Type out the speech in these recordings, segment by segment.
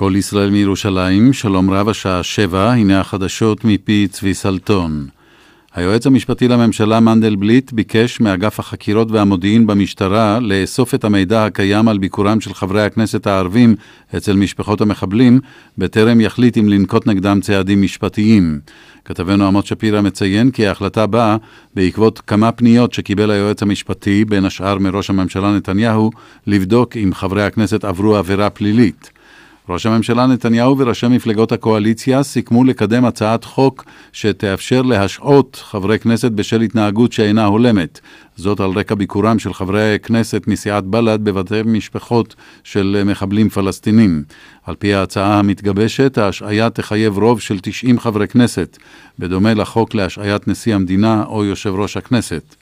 כל ישראל מירושלים, שלום רב השעה שבע, הנה החדשות מפי צבי סלטון. היועץ המשפטי לממשלה מנדלבליט ביקש מאגף החקירות והמודיעין במשטרה לאסוף את המידע הקיים על ביקורם של חברי הכנסת הערבים אצל משפחות המחבלים, בטרם יחליט אם לנקוט נגדם צעדים משפטיים. כתבנו עמוד שפירא מציין כי ההחלטה באה בעקבות כמה פניות שקיבל היועץ המשפטי, בין השאר מראש הממשלה נתניהו, לבדוק אם חברי הכנסת עברו עבירה פלילית. ראש הממשלה נתניהו וראשי מפלגות הקואליציה סיכמו לקדם הצעת חוק שתאפשר להשעות חברי כנסת בשל התנהגות שאינה הולמת. זאת על רקע ביקורם של חברי כנסת מסיעת בל"ד בבתי משפחות של מחבלים פלסטינים. על פי ההצעה המתגבשת, ההשעיה תחייב רוב של 90 חברי כנסת, בדומה לחוק להשעיית נשיא המדינה או יושב ראש הכנסת.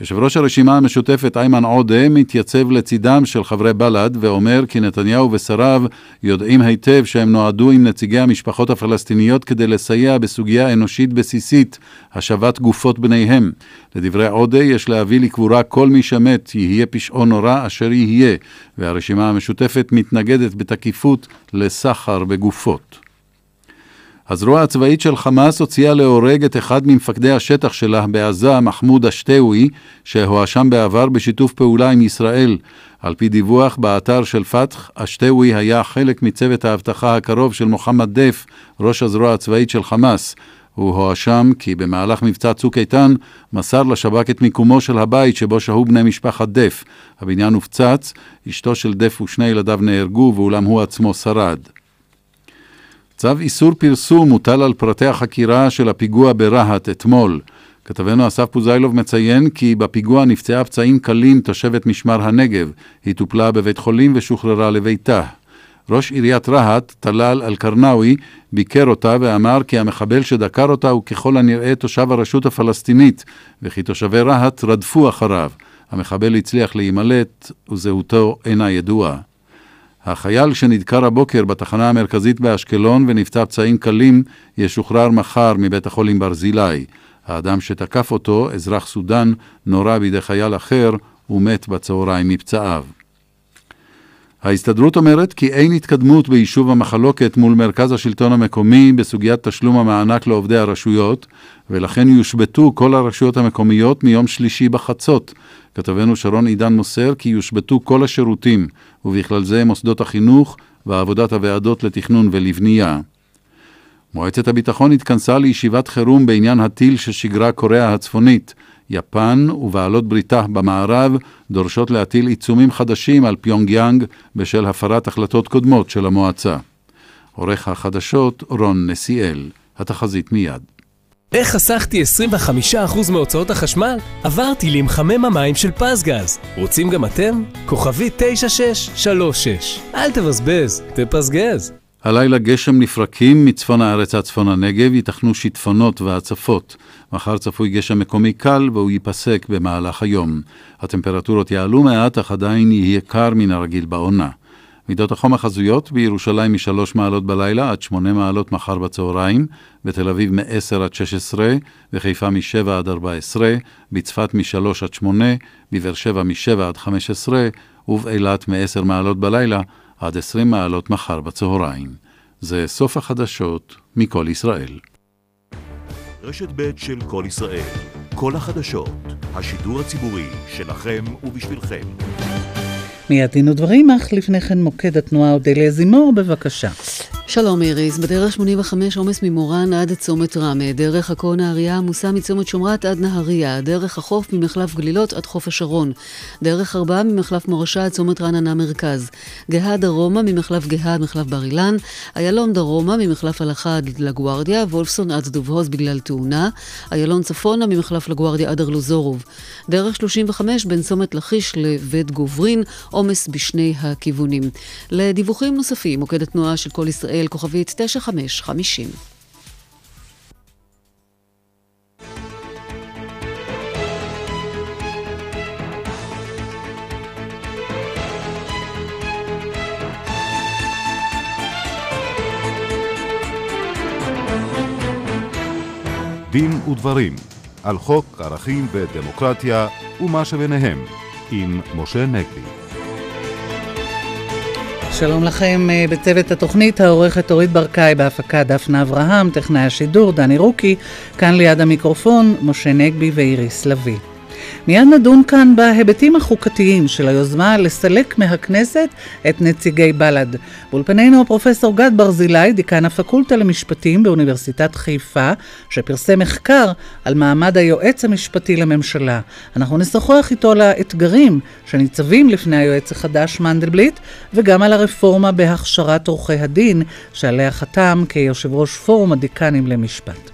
יושב ראש הרשימה המשותפת איימן עודה מתייצב לצידם של חברי בל"ד ואומר כי נתניהו ושריו יודעים היטב שהם נועדו עם נציגי המשפחות הפלסטיניות כדי לסייע בסוגיה אנושית בסיסית, השבת גופות בניהם. לדברי עודה יש להביא לקבורה כל מי שמת, יהיה פשעו נורא אשר יהיה, והרשימה המשותפת מתנגדת בתקיפות לסחר בגופות. הזרוע הצבאית של חמאס הוציאה להורג את אחד ממפקדי השטח שלה בעזה, מחמוד אשתאוי, שהואשם בעבר בשיתוף פעולה עם ישראל. על פי דיווח באתר של פתח, אשתאוי היה חלק מצוות האבטחה הקרוב של מוחמד דף, ראש הזרוע הצבאית של חמאס. הוא הואשם כי במהלך מבצע צוק איתן מסר לשב"כ את מיקומו של הבית שבו שהו בני משפחת דף. הבניין הופצץ, אשתו של דף ושני ילדיו נהרגו ואולם הוא עצמו שרד. צו איסור פרסום מוטל על פרטי החקירה של הפיגוע ברהט אתמול. כתבנו אסף פוזיילוב מציין כי בפיגוע נפצעה פצעים קלים תושבת משמר הנגב. היא טופלה בבית חולים ושוחררה לביתה. ראש עיריית רהט, טלאל אל-קרנאווי, ביקר אותה ואמר כי המחבל שדקר אותה הוא ככל הנראה תושב הרשות הפלסטינית, וכי תושבי רהט רדפו אחריו. המחבל הצליח להימלט וזהותו אינה ידועה. החייל שנדקר הבוקר בתחנה המרכזית באשקלון ונפצע פצעים קלים ישוחרר מחר מבית החולים ברזילי. האדם שתקף אותו, אזרח סודן, נורה בידי חייל אחר ומת בצהריים מפצעיו. ההסתדרות אומרת כי אין התקדמות ביישוב המחלוקת מול מרכז השלטון המקומי בסוגיית תשלום המענק לעובדי הרשויות, ולכן יושבתו כל הרשויות המקומיות מיום שלישי בחצות. כתבנו שרון עידן מוסר כי יושבתו כל השירותים, ובכלל זה מוסדות החינוך ועבודת הוועדות לתכנון ולבנייה. מועצת הביטחון התכנסה לישיבת חירום בעניין הטיל ששיגרה קוריאה הצפונית. יפן ובעלות בריתה במערב דורשות להטיל עיצומים חדשים על פיונג יאנג בשל הפרת החלטות קודמות של המועצה. עורך החדשות רון נסיאל, התחזית מיד. איך חסכתי 25% מהוצאות החשמל? עברתי למחמם המים של פזגז. רוצים גם אתם? כוכבי 9636. אל תבזבז, תפזגז. הלילה גשם לפרקים מצפון הארץ עד צפון הנגב, ייתכנו שיטפונות והצפות. מחר צפוי גשם מקומי קל והוא ייפסק במהלך היום. הטמפרטורות יעלו מעט, אך עדיין יהיה קר מן הרגיל בעונה. מידות החום החזויות בירושלים מ-3 מעלות בלילה עד 8 מעלות מחר בצהריים, בתל אביב מ-10 עד 16, בחיפה מ-7 עד 14, בצפת מ-3 עד 8, בבאר שבע מ-7 עד 15, ובאילת מ-10 מעלות בלילה עד 20 מעלות מחר בצהריים. זה סוף החדשות מכל ישראל. רשת ב' של כל ישראל, כל החדשות, השידור הציבורי שלכם ובשבילכם. מיד דין ודברים, אך לפני כן מוקד התנועה אודליה זימור, בבקשה. שלום איריס, בדרך 85 עומס ממורן עד צומת ראמה, דרך עכו נהריה עמוסה מצומת שומרת עד נהריה, דרך החוף ממחלף גלילות עד חוף השרון, דרך ארבעה ממחלף מורשה עד צומת רעננה מרכז, גהה דרומה ממחלף גהה עד מחלף בר אילן, איילון דרומה ממחלף הלכה עד לגוארדיה, וולפסון עד דוב הוז בגלל תאונה, איילון צפונה ממחלף לגוארדיה עד ארלוזורוב, דרך 35 בין צומת לכיש לבית גוברין, עומס בשני הכיוונים. לדיווחים נוספים, מוקד התנועה של כל ישראל ישראל, כוכבית 9550. דין ודברים על חוק ערכים ודמוקרטיה ומה שביניהם עם משה נגבי. שלום לכם אה, בצוות התוכנית, העורכת אורית ברקאי בהפקה דפנה אברהם, טכנאי השידור דני רוקי, כאן ליד המיקרופון משה נגבי ואיריס לביא. מיד נדון כאן בהיבטים החוקתיים של היוזמה לסלק מהכנסת את נציגי בל"ד. באולפנינו הפרופסור גד ברזילי, דיקן הפקולטה למשפטים באוניברסיטת חיפה, שפרסם מחקר על מעמד היועץ המשפטי לממשלה. אנחנו נשוחח איתו על האתגרים שניצבים לפני היועץ החדש מנדלבליט, וגם על הרפורמה בהכשרת עורכי הדין, שעליה חתם כיושב ראש פורום הדיקנים למשפט.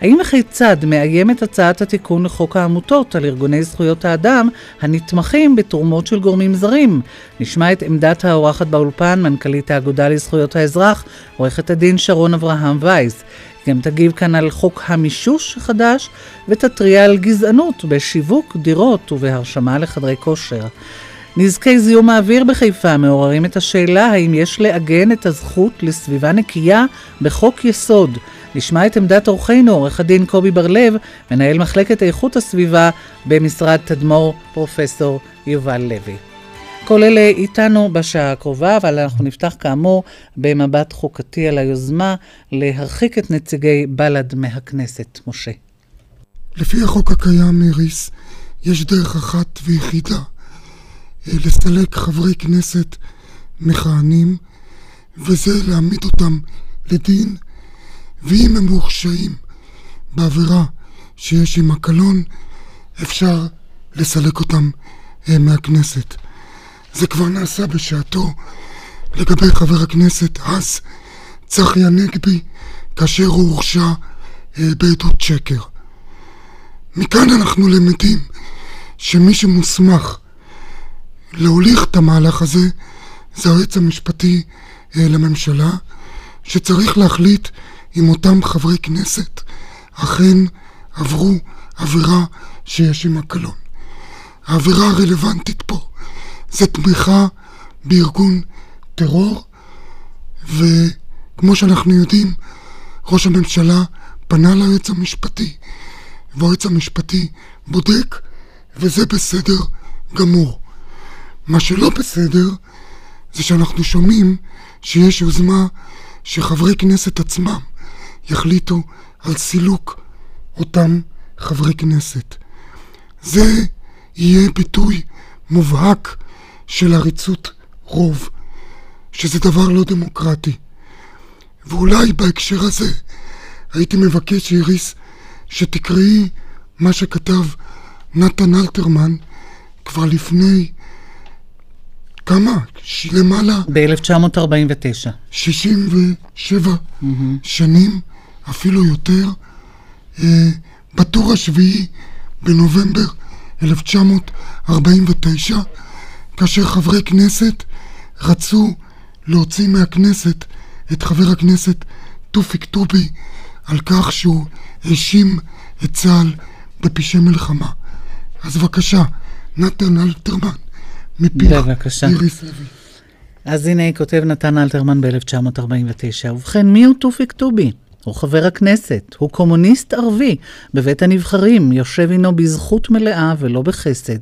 האם וכיצד מאיימת הצעת התיקון לחוק העמותות על ארגוני זכויות האדם הנתמכים בתרומות של גורמים זרים? נשמע את עמדת האורחת באולפן, מנכ"לית האגודה לזכויות האזרח, עורכת הדין שרון אברהם וייס. גם תגיב כאן על חוק המישוש החדש ותתריע על גזענות בשיווק דירות ובהרשמה לחדרי כושר. נזקי זיהום האוויר בחיפה מעוררים את השאלה האם יש לעגן את הזכות לסביבה נקייה בחוק יסוד. נשמע את עמדת אורחנו, עורך הדין קובי בר-לב, מנהל מחלקת איכות הסביבה במשרד תדמור, פרופסור יובל לוי. כל אלה איתנו בשעה הקרובה, אבל אנחנו נפתח כאמור במבט חוקתי על היוזמה להרחיק את נציגי בל"ד מהכנסת. משה. לפי החוק הקיים, איריס, יש דרך אחת ויחידה לסלק חברי כנסת מכהנים, וזה להעמיד אותם לדין ואם הם מורשעים בעבירה שיש עם הקלון, אפשר לסלק אותם אה, מהכנסת. זה כבר נעשה בשעתו לגבי חבר הכנסת אז צחי הנגבי, כאשר הוא הורשע אה, בעדות שקר. מכאן אנחנו למדים שמי שמוסמך להוליך את המהלך הזה זה היועץ המשפטי אה, לממשלה, שצריך להחליט אם אותם חברי כנסת אכן עברו עבירה שיש עם הקלון. העבירה הרלוונטית פה זה תמיכה בארגון טרור, וכמו שאנחנו יודעים, ראש הממשלה פנה ליועץ המשפטי, והיועץ המשפטי בודק, וזה בסדר גמור. מה שלא בסדר, זה שאנחנו שומעים שיש יוזמה שחברי כנסת עצמם יחליטו על סילוק אותם חברי כנסת. זה יהיה ביטוי מובהק של עריצות רוב, שזה דבר לא דמוקרטי. ואולי בהקשר הזה הייתי מבקש, איריס, שתקראי מה שכתב נתן אלתרמן כבר לפני כמה? למעלה? ב-1949. 67 mm-hmm. שנים אפילו יותר, אה, בטור השביעי בנובמבר 1949, כאשר חברי כנסת רצו להוציא מהכנסת את חבר הכנסת תופיק טובי על כך שהוא האשים את צה"ל בפשעי מלחמה. אז בבקשה, נתן אלתרמן, מפיך איריס לוי. אז הנה כותב נתן אלתרמן ב-1949. ובכן, מי הוא תופיק טובי? הוא חבר הכנסת, הוא קומוניסט ערבי, בבית הנבחרים, יושב עינו בזכות מלאה ולא בחסד.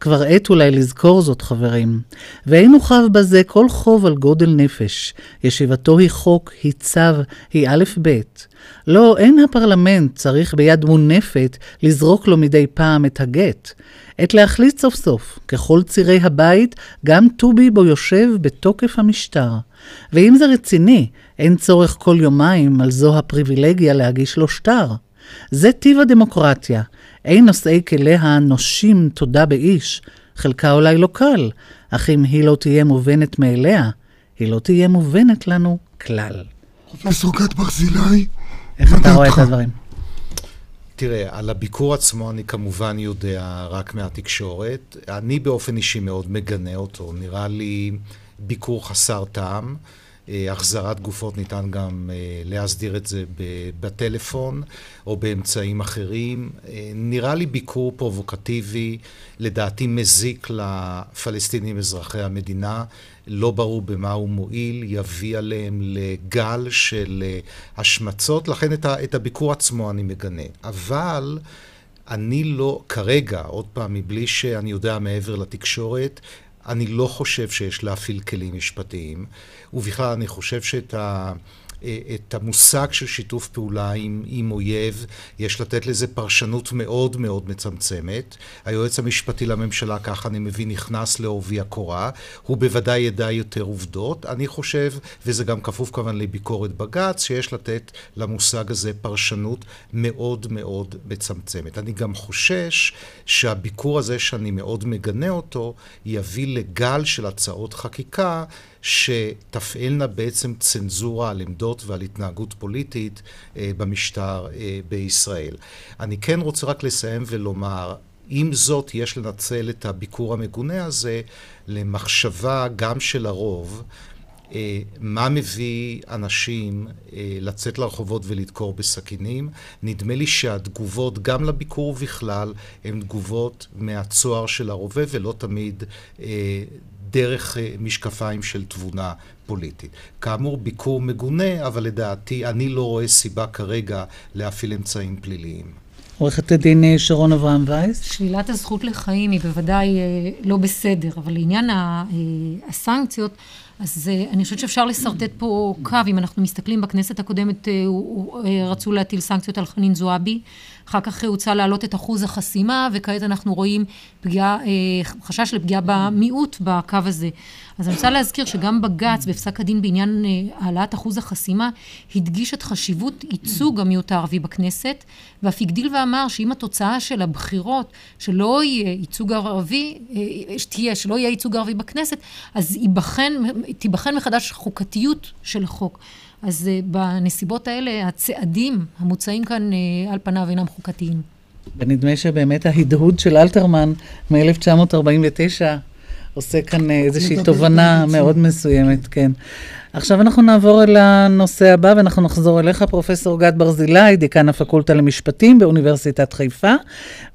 כבר עת אולי לזכור זאת, חברים. ואין הוא חב בזה כל חוב על גודל נפש. ישיבתו היא חוק, היא צו, היא א' ב'. לא, אין הפרלמנט צריך ביד מונפת לזרוק לו מדי פעם את הגט. עת להחליט סוף סוף, ככל צירי הבית, גם טובי בו יושב בתוקף המשטר. ואם זה רציני, אין צורך כל יומיים על זו הפריבילגיה להגיש לו שטר. זה טיב הדמוקרטיה. אין נושאי כליה נושים תודה באיש. חלקה אולי לא קל, אך אם היא לא תהיה מובנת מאליה, היא לא תהיה מובנת לנו כלל. פרופסור גת ברזילי, איך אתה רואה את הדברים? תראה, על הביקור עצמו אני כמובן יודע רק מהתקשורת. אני באופן אישי מאוד מגנה אותו. נראה לי ביקור חסר טעם. אה, החזרת גופות ניתן גם אה, להסדיר את זה בטלפון או באמצעים אחרים. אה, נראה לי ביקור פרובוקטיבי, לדעתי מזיק לפלסטינים אזרחי המדינה. לא ברור במה הוא מועיל, יביא עליהם לגל של השמצות, לכן את הביקור עצמו אני מגנה. אבל אני לא, כרגע, עוד פעם, מבלי שאני יודע מעבר לתקשורת, אני לא חושב שיש להפעיל כלים משפטיים, ובכלל אני חושב שאת ה... אה, את המושג של שיתוף פעולה עם, עם אויב, יש לתת לזה פרשנות מאוד מאוד מצמצמת. היועץ המשפטי לממשלה, כך אני מבין, נכנס לעובי הקורה. הוא בוודאי ידע יותר עובדות. אני חושב, וזה גם כפוף כמובן לביקורת בג"ץ, שיש לתת למושג הזה פרשנות מאוד מאוד מצמצמת. אני גם חושש שהביקור הזה, שאני מאוד מגנה אותו, יביא לגל של הצעות חקיקה שתפעלנה בעצם צנזורה על עמדות ועל התנהגות פוליטית אה, במשטר אה, בישראל. אני כן רוצה רק לסיים ולומר, עם זאת, יש לנצל את הביקור המגונה הזה למחשבה גם של הרוב, אה, מה מביא אנשים לצאת לרחובות ולדקור בסכינים. נדמה לי שהתגובות, גם לביקור בכלל, הן תגובות מהצוהר של הרובה ולא תמיד דרך אה, משקפיים של תבונה פוליטית. כאמור, ביקור מגונה, אבל לדעתי אני לא רואה סיבה כרגע להפעיל אמצעים פליליים. עורכת הדין אה, שרון אברהם וייס. שלילת הזכות לחיים היא בוודאי אה, לא בסדר, אבל לעניין הסנקציות, אז אני חושבת שאפשר לשרטט פה קו, אם אנחנו מסתכלים בכנסת הקודמת, רצו להטיל סנקציות על חנין זועבי, אחר כך הוצע להעלות את אחוז החסימה, וכעת אנחנו רואים פגיעה, חשש לפגיעה במיעוט בקו הזה. אז אני רוצה להזכיר שגם בג"ץ, בפסק הדין בעניין העלאת אחוז החסימה, הדגיש את חשיבות ייצוג המיעוט הערבי בכנסת, ואף הגדיל ואמר שאם התוצאה של הבחירות, שלא יהיה ייצוג ערבי, שתהיה, שלא יהיה ייצוג ערבי בכנסת, אז ייבחן, תיבחן מחדש חוקתיות של החוק. אז בנסיבות האלה, הצעדים המוצעים כאן על פניו אינם חוקתיים. ונדמה שבאמת ההדהוד של אלתרמן מ-1949 עושה כאן איזושהי תובנה מאוד מסוימת, כן. עכשיו אנחנו נעבור אל הנושא הבא ואנחנו נחזור אליך, פרופסור גד ברזילי, דיקן הפקולטה למשפטים באוניברסיטת חיפה.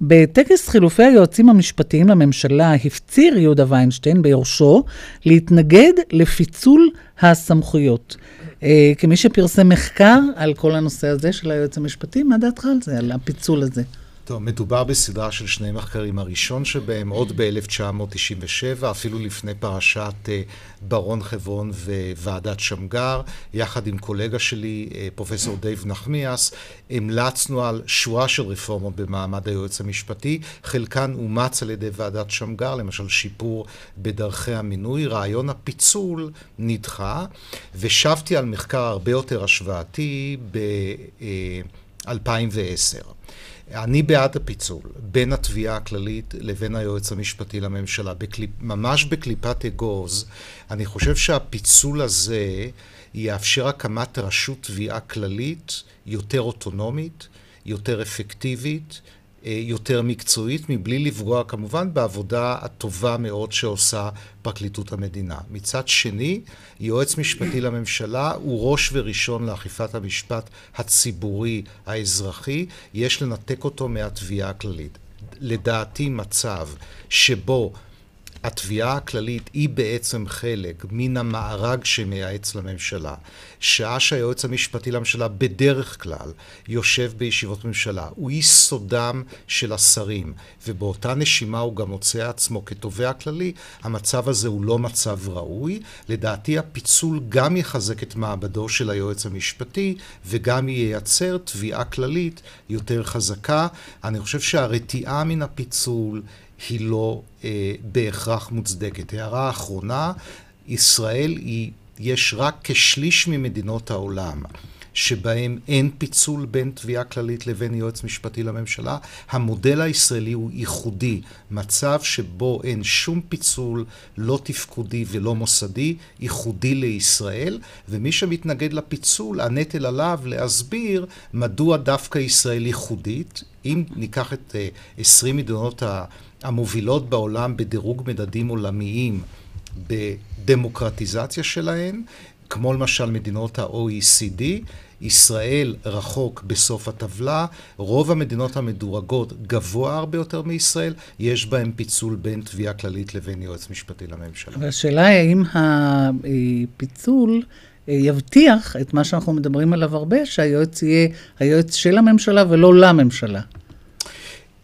בטקס חילופי היועצים המשפטיים לממשלה הפציר יהודה ויינשטיין ביורשו להתנגד לפיצול הסמכויות. כמי שפרסם מחקר על כל הנושא הזה של היועץ המשפטי, מה דעתך על זה, על הפיצול הזה? טוב, מדובר בסדרה של שני מחקרים. הראשון שבהם עוד ב-1997, אפילו לפני פרשת uh, ברון חברון וועדת שמגר, יחד עם קולגה שלי, uh, פרופסור דייב נחמיאס, המלצנו על שורה של רפורמות במעמד היועץ המשפטי. חלקן אומץ על ידי ועדת שמגר, למשל שיפור בדרכי המינוי. רעיון הפיצול נדחה, ושבתי על מחקר הרבה יותר השוואתי ב-2010. אני בעד הפיצול בין התביעה הכללית לבין היועץ המשפטי לממשלה. בקליפ, ממש בקליפת אגוז, אני חושב שהפיצול הזה יאפשר הקמת רשות תביעה כללית יותר אוטונומית, יותר אפקטיבית, יותר מקצועית, מבלי לפגוע כמובן בעבודה הטובה מאוד שעושה פרקליטות המדינה. מצד שני, יועץ משפטי לממשלה הוא ראש וראשון לאכיפת המשפט הציבורי האזרחי, יש לנתק אותו מהתביעה הכללית. לדעתי מצב שבו התביעה הכללית היא בעצם חלק מן המארג שמייעץ לממשלה. שעה שהיועץ המשפטי לממשלה בדרך כלל יושב בישיבות ממשלה, הוא איש סודם של השרים, ובאותה נשימה הוא גם מוצא עצמו כתובע כללי, המצב הזה הוא לא מצב ראוי. לדעתי הפיצול גם יחזק את מעמדו של היועץ המשפטי, וגם ייצר תביעה כללית יותר חזקה. אני חושב שהרתיעה מן הפיצול היא לא אה, בהכרח מוצדקת. הערה אחרונה, ישראל היא, יש רק כשליש ממדינות העולם שבהם אין פיצול בין תביעה כללית לבין יועץ משפטי לממשלה. המודל הישראלי הוא ייחודי, מצב שבו אין שום פיצול, לא תפקודי ולא מוסדי, ייחודי לישראל, ומי שמתנגד לפיצול, הנטל עליו להסביר מדוע דווקא ישראל ייחודית. אם ניקח את 20 מדינות המובילות בעולם בדירוג מדדים עולמיים בדמוקרטיזציה שלהן, כמו למשל מדינות ה-OECD, ישראל רחוק בסוף הטבלה, רוב המדינות המדורגות גבוה הרבה יותר מישראל, יש בהן פיצול בין תביעה כללית לבין יועץ משפטי לממשלה. והשאלה היא האם הפיצול יבטיח את מה שאנחנו מדברים עליו הרבה, שהיועץ יהיה היועץ של הממשלה ולא לממשלה.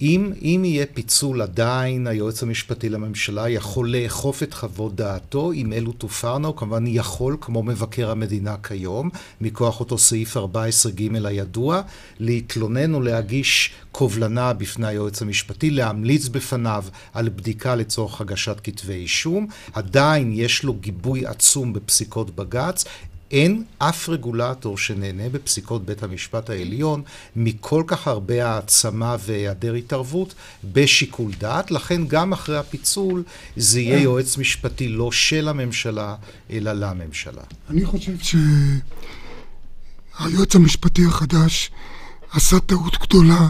אם, אם יהיה פיצול עדיין, היועץ המשפטי לממשלה יכול לאכוף את חוות דעתו, אם אלו תופרנה, הוא כמובן יכול, כמו מבקר המדינה כיום, מכוח אותו סעיף 14ג הידוע, להתלונן או להגיש קובלנה בפני היועץ המשפטי, להמליץ בפניו על בדיקה לצורך הגשת כתבי אישום. עדיין יש לו גיבוי עצום בפסיקות בג"ץ. אין אף רגולטור שנהנה בפסיקות בית המשפט העליון מכל כך הרבה העצמה והיעדר התערבות בשיקול דעת, לכן גם אחרי הפיצול זה יהיה יועץ משפטי לא של הממשלה, אלא לממשלה. אני חושב שהיועץ המשפטי החדש עשה טעות גדולה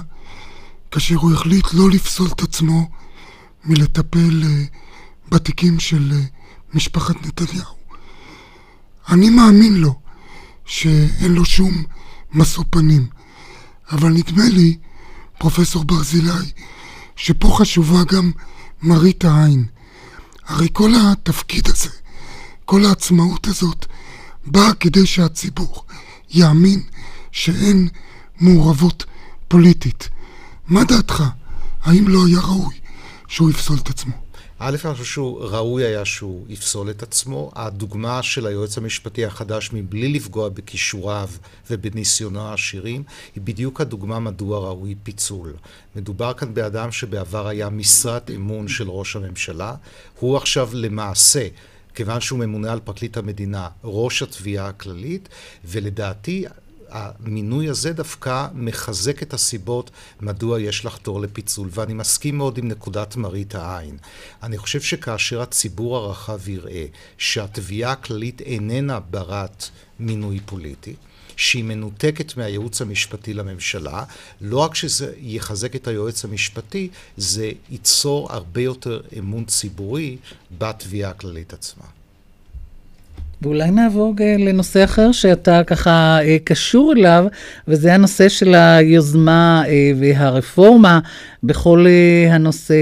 כאשר הוא החליט לא לפסול את עצמו מלטפל אה, בתיקים של אה, משפחת נתניהו. אני מאמין לו שאין לו שום משוא פנים, אבל נדמה לי, פרופסור ברזילי, שפה חשובה גם מראית העין. הרי כל התפקיד הזה, כל העצמאות הזאת, באה כדי שהציבור יאמין שאין מעורבות פוליטית. מה דעתך? האם לא היה ראוי שהוא יפסול את עצמו? א', אני חושב שהוא ראוי היה שהוא יפסול את עצמו. הדוגמה של היועץ המשפטי החדש, מבלי לפגוע בכישוריו ובניסיונו העשירים, היא בדיוק הדוגמה מדוע ראוי פיצול. מדובר כאן באדם שבעבר היה משרת אמון של ראש הממשלה. הוא עכשיו למעשה... כיוון שהוא ממונה על פרקליט המדינה, ראש התביעה הכללית, ולדעתי המינוי הזה דווקא מחזק את הסיבות מדוע יש לחתור לפיצול, ואני מסכים מאוד עם נקודת מראית העין. אני חושב שכאשר הציבור הרחב יראה שהתביעה הכללית איננה ברת מינוי פוליטי, שהיא מנותקת מהייעוץ המשפטי לממשלה, לא רק שזה יחזק את היועץ המשפטי, זה ייצור הרבה יותר אמון ציבורי בתביעה הכללית עצמה. ואולי נעבור אה, לנושא אחר שאתה ככה אה, קשור אליו, וזה הנושא של היוזמה אה, והרפורמה בכל הנושא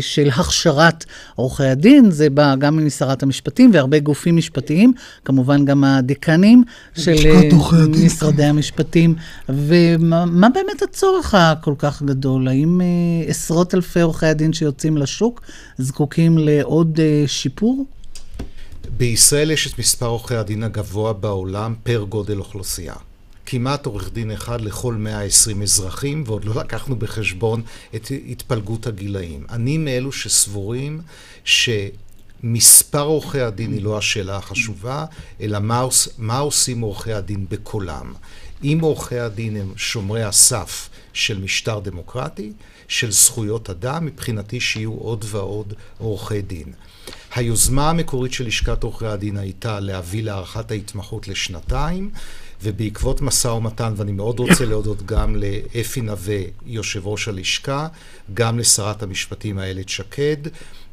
של הכשרת עורכי הדין. זה בא גם משרת המשפטים והרבה גופים משפטיים, כמובן גם הדיקנים של משרדי המשפטים. ומה באמת הצורך הכל כך גדול? האם עשרות אלפי עורכי הדין שיוצאים לשוק זקוקים לעוד שיפור? בישראל יש את מספר עורכי הדין הגבוה בעולם פר גודל אוכלוסייה. כמעט עורך דין אחד לכל 120 אזרחים, ועוד לא לקחנו בחשבון את התפלגות הגילאים. אני מאלו שסבורים שמספר עורכי הדין היא לא השאלה החשובה, אלא מה, מה עושים עורכי הדין בקולם. אם עורכי הדין הם שומרי הסף של משטר דמוקרטי, של זכויות אדם, מבחינתי שיהיו עוד ועוד עורכי דין. היוזמה המקורית של לשכת עורכי הדין הייתה להביא להארכת ההתמחות לשנתיים, ובעקבות משא ומתן, ואני מאוד רוצה להודות גם לאפי נווה, יושב ראש הלשכה, גם לשרת המשפטים איילת שקד,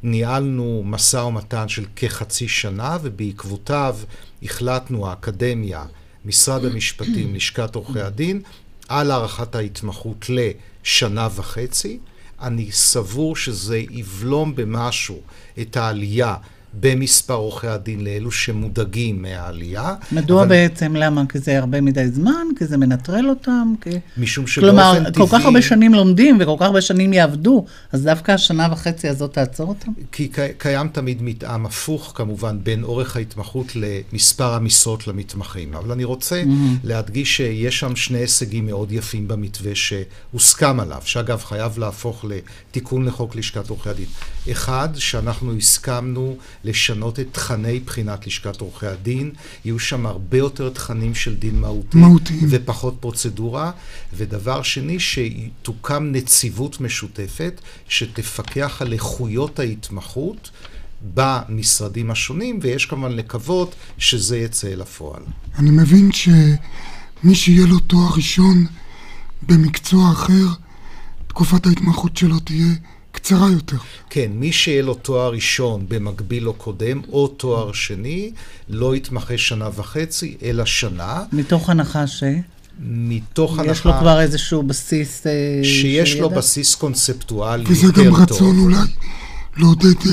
ניהלנו משא ומתן של כחצי שנה, ובעקבותיו החלטנו, האקדמיה, משרד המשפטים, לשכת עורכי הדין, על הארכת ההתמחות לשנה וחצי. אני סבור שזה יבלום במשהו את העלייה במספר עורכי הדין לאלו שמודאגים מהעלייה. מדוע אבל... בעצם? למה? כי זה הרבה מדי זמן? כי זה מנטרל אותם? כי... משום שבאופן כלומר, טבעי... כלומר, כל כך הרבה שנים לומדים וכל כך הרבה שנים יעבדו, אז דווקא השנה וחצי הזאת תעצור אותם? כי קיים תמיד מתאם הפוך, כמובן, בין אורך ההתמחות למספר המשרות למתמחים. אבל אני רוצה mm-hmm. להדגיש שיש שם שני הישגים מאוד יפים במתווה שהוסכם עליו, שאגב, חייב להפוך לתיקון לחוק לשכת עורכי הדין. אחד, שאנחנו הסכמנו לשנות את תכני בחינת לשכת עורכי הדין. יהיו שם הרבה יותר תכנים של דין מהותי. מהותי. ופחות פרוצדורה. ודבר שני, שתוקם נציבות משותפת שתפקח על איכויות ההתמחות. במשרדים השונים, ויש כמובן לקוות שזה יצא אל הפועל. אני מבין שמי שיהיה לו תואר ראשון במקצוע אחר, תקופת ההתמחות שלו תהיה קצרה יותר. כן, מי שיהיה לו תואר ראשון במקביל או קודם, או תואר שני, לא יתמחה שנה וחצי, אלא שנה. מתוך הנחה ש... מתוך הנחה... יש לו כבר איזשהו בסיס... אה, שיש לו בסיס קונספטואלי יותר טוב. וזה גם רצון אולי לעודד אה,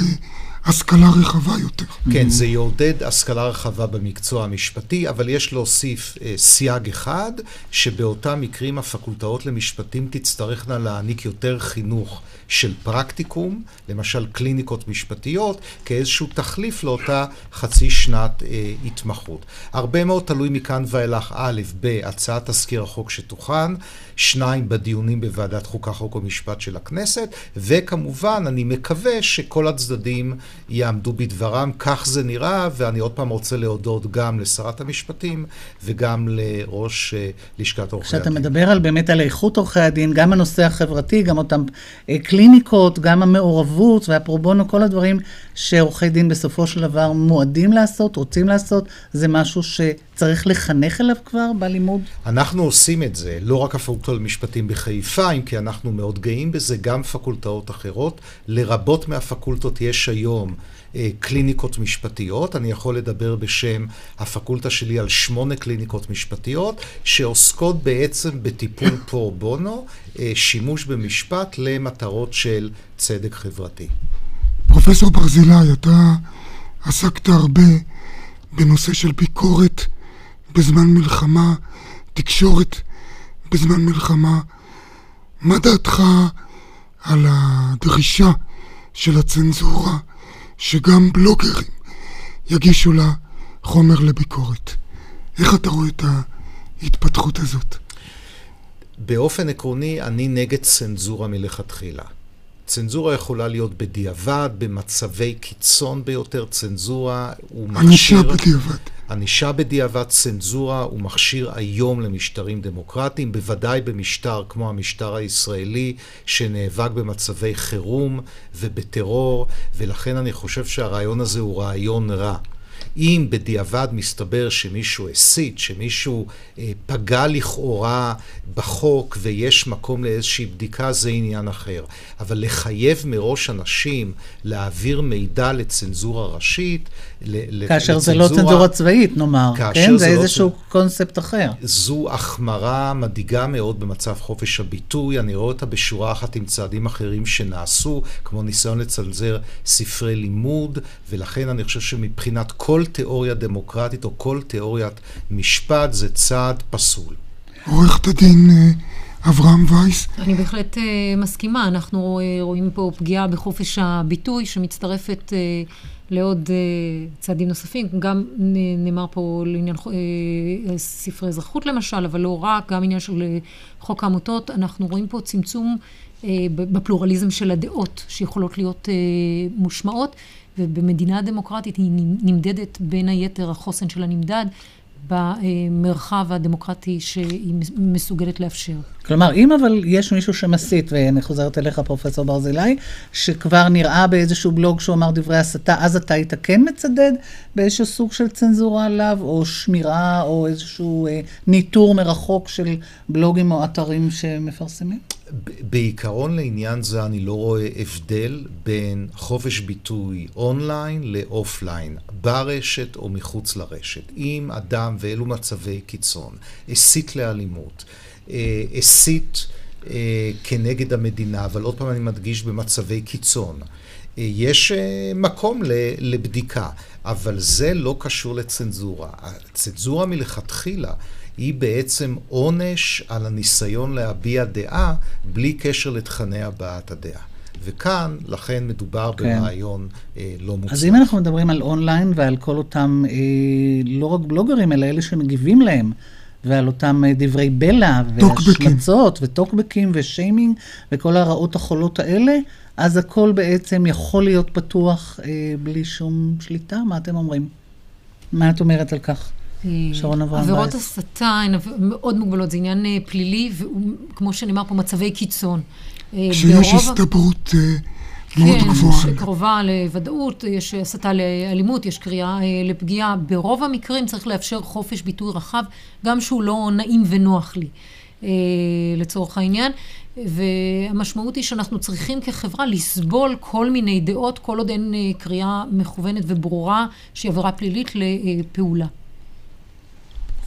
השכלה רחבה יותר. כן, זה יעודד השכלה רחבה במקצוע המשפטי, אבל יש להוסיף אה, סייג אחד, שבאותם מקרים הפקולטאות למשפטים תצטרכנה להעניק יותר חינוך של פרקטיקום, למשל קליניקות משפטיות, כאיזשהו תחליף לאותה חצי שנת אה, התמחות. הרבה מאוד תלוי מכאן ואילך, א', בהצעת תזכיר החוק שתוכן, שניים, בדיונים בוועדת חוקה, חוק ומשפט של הכנסת, וכמובן, אני מקווה שכל הצדדים יעמדו בדברם, כך זה נראה, ואני עוד פעם רוצה להודות גם לשרת המשפטים וגם לראש אה, לשכת עורכי הדין. כשאתה מדבר על באמת על איכות עורכי הדין, גם הנושא החברתי, גם אותם אה, קליניקות, גם המעורבות והפרובונו, כל הדברים שעורכי דין בסופו של דבר מועדים לעשות, רוצים לעשות, זה משהו שצריך לחנך אליו כבר בלימוד? אנחנו עושים את זה, לא רק הפקולטה למשפטים בחיפה, אם כי אנחנו מאוד גאים בזה, גם פקולטאות אחרות. לרבות מהפקולטות יש היום אה, קליניקות משפטיות. אני יכול לדבר בשם הפקולטה שלי על שמונה קליניקות משפטיות, שעוסקות בעצם בטיפול פור בונו, אה, שימוש במשפט למטרות של צדק חברתי. פרופסור ברזילי, אתה עסקת הרבה בנושא של ביקורת בזמן מלחמה, תקשורת בזמן מלחמה. מה דעתך על הדרישה של הצנזורה שגם בלוגרים יגישו לה חומר לביקורת? איך אתה רואה את ההתפתחות הזאת? באופן עקרוני, אני נגד צנזורה מלכתחילה. צנזורה יכולה להיות בדיעבד, במצבי קיצון ביותר, צנזורה הוא מכשיר... ענישה בדיעבד. ענישה בדיעבד, צנזורה הוא מכשיר היום למשטרים דמוקרטיים, בוודאי במשטר כמו המשטר הישראלי, שנאבק במצבי חירום ובטרור, ולכן אני חושב שהרעיון הזה הוא רעיון רע. אם בדיעבד מסתבר שמישהו הסית, שמישהו אה, פגע לכאורה בחוק ויש מקום לאיזושהי בדיקה, זה עניין אחר. אבל לחייב מראש אנשים להעביר מידע לצנזורה ראשית, כאשר לצנזורה, זה לא צנזורה צבאית, נאמר, כן? זה, זה לא איזשהו צ... קונספט אחר. זו החמרה מדאיגה מאוד במצב חופש הביטוי. אני רואה אותה בשורה אחת עם צעדים אחרים שנעשו, כמו ניסיון לצנזר ספרי לימוד, ולכן אני חושב שמבחינת כל תיאוריה דמוקרטית או כל תיאוריית משפט זה צעד פסול. עורכת הדין אה, אברהם וייס. אני בהחלט uh, מסכימה. אנחנו uh, רואים פה פגיעה בחופש הביטוי שמצטרפת uh, לעוד uh, צעדים נוספים. גם נאמר פה לעניין uh, ספרי אזרחות למשל, אבל לא רק, גם עניין של uh, חוק העמותות. אנחנו רואים פה צמצום בפלורליזם של הדעות שיכולות להיות מושמעות. ובמדינה דמוקרטית היא נמדדת בין היתר, החוסן שלה נמדד במרחב הדמוקרטי שהיא מסוגלת לאפשר. כלומר, אם אבל יש מישהו שמסית, ואני חוזרת אליך, פרופסור ברזילי, שכבר נראה באיזשהו בלוג שהוא אמר דברי הסתה, אז אתה היית כן מצדד באיזשהו סוג של צנזורה עליו, או שמירה, או איזשהו אה, ניטור מרחוק של בלוגים או אתרים שמפרסמים? בעיקרון לעניין זה אני לא רואה הבדל בין חופש ביטוי online ל offline, ברשת או מחוץ לרשת. אם אדם, ואלו מצבי קיצון, הסית לאלימות, הסית אה, כנגד המדינה, אבל עוד פעם אני מדגיש במצבי קיצון, אה, יש מקום לבדיקה, אבל זה לא קשור לצנזורה. הצנזורה מלכתחילה היא בעצם עונש על הניסיון להביע דעה בלי קשר לתכני הבעת הדעה. וכאן, לכן מדובר כן. ברעיון אה, לא מוצלח. אז אם אנחנו מדברים על אונליין ועל כל אותם, אה, לא רק בלוגרים, אלא אלה שמגיבים להם, ועל אותם אה, דברי בלע, והשמצות, וטוקבקים, ושיימינג, וכל הרעות החולות האלה, אז הכל בעצם יכול להיות פתוח אה, בלי שום שליטה. מה אתם אומרים? מה את אומרת על כך? שרון אברהם וייס. עבירות הסתה הן מאוד מוגבלות, זה עניין אה, פלילי, וכמו שנאמר פה, מצבי קיצון. אה, כשיש הסתברות אה, מאוד כן, גבוהה. כן, שקרובה לוודאות, יש הסתה לאלימות, יש קריאה לפגיעה. ברוב המקרים צריך לאפשר חופש ביטוי רחב, גם שהוא לא נעים ונוח לי, לצורך העניין. והמשמעות היא שאנחנו צריכים כחברה לסבול כל מיני דעות, כל עוד אין קריאה מכוונת וברורה שהיא עבירה פלילית לפעולה.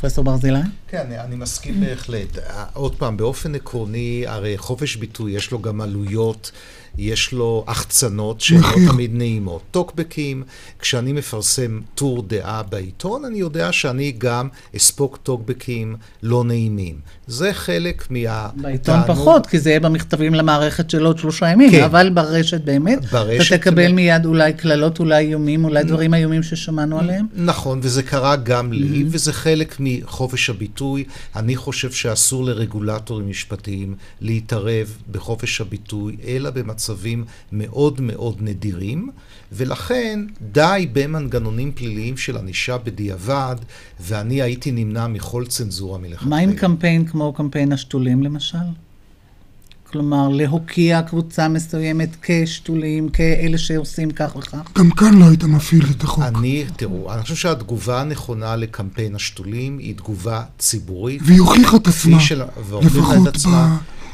פרופסור ברזילי? כן, אני, אני מסכים בהחלט. עוד פעם, באופן עקרוני, הרי חופש ביטוי יש לו גם עלויות יש לו החצנות שהן לא תמיד נעימות. טוקבקים, כשאני מפרסם טור דעה בעיתון, אני יודע שאני גם אספוג טוקבקים לא נעימים. זה חלק מה... בעיתון פחות, כי זה יהיה במכתבים למערכת של עוד שלושה ימים, כן. אבל ברשת באמת, ברשת אתה תקבל מיד אולי קללות, אולי איומים, אולי דברים איומים ששמענו עליהם. נכון, וזה קרה גם לי, וזה חלק מחופש הביטוי. אני חושב שאסור לרגולטורים משפטיים להתערב בחופש הביטוי, אלא במצבים מאוד מאוד נדירים, ולכן די במנגנונים פליליים של ענישה בדיעבד, ואני הייתי נמנע מכל צנזורה מלכתחילה. מה עם קמפיין כמו קמפיין השתולים למשל? כלומר, להוקיע קבוצה מסוימת כשתולים, כאלה שעושים כך וכך? גם כאן לא היית מפעיל את החוק. אני, תראו, אני חושב שהתגובה הנכונה לקמפיין השתולים היא תגובה ציבורית. והיא הוכיחה את עצמה, של... לפחות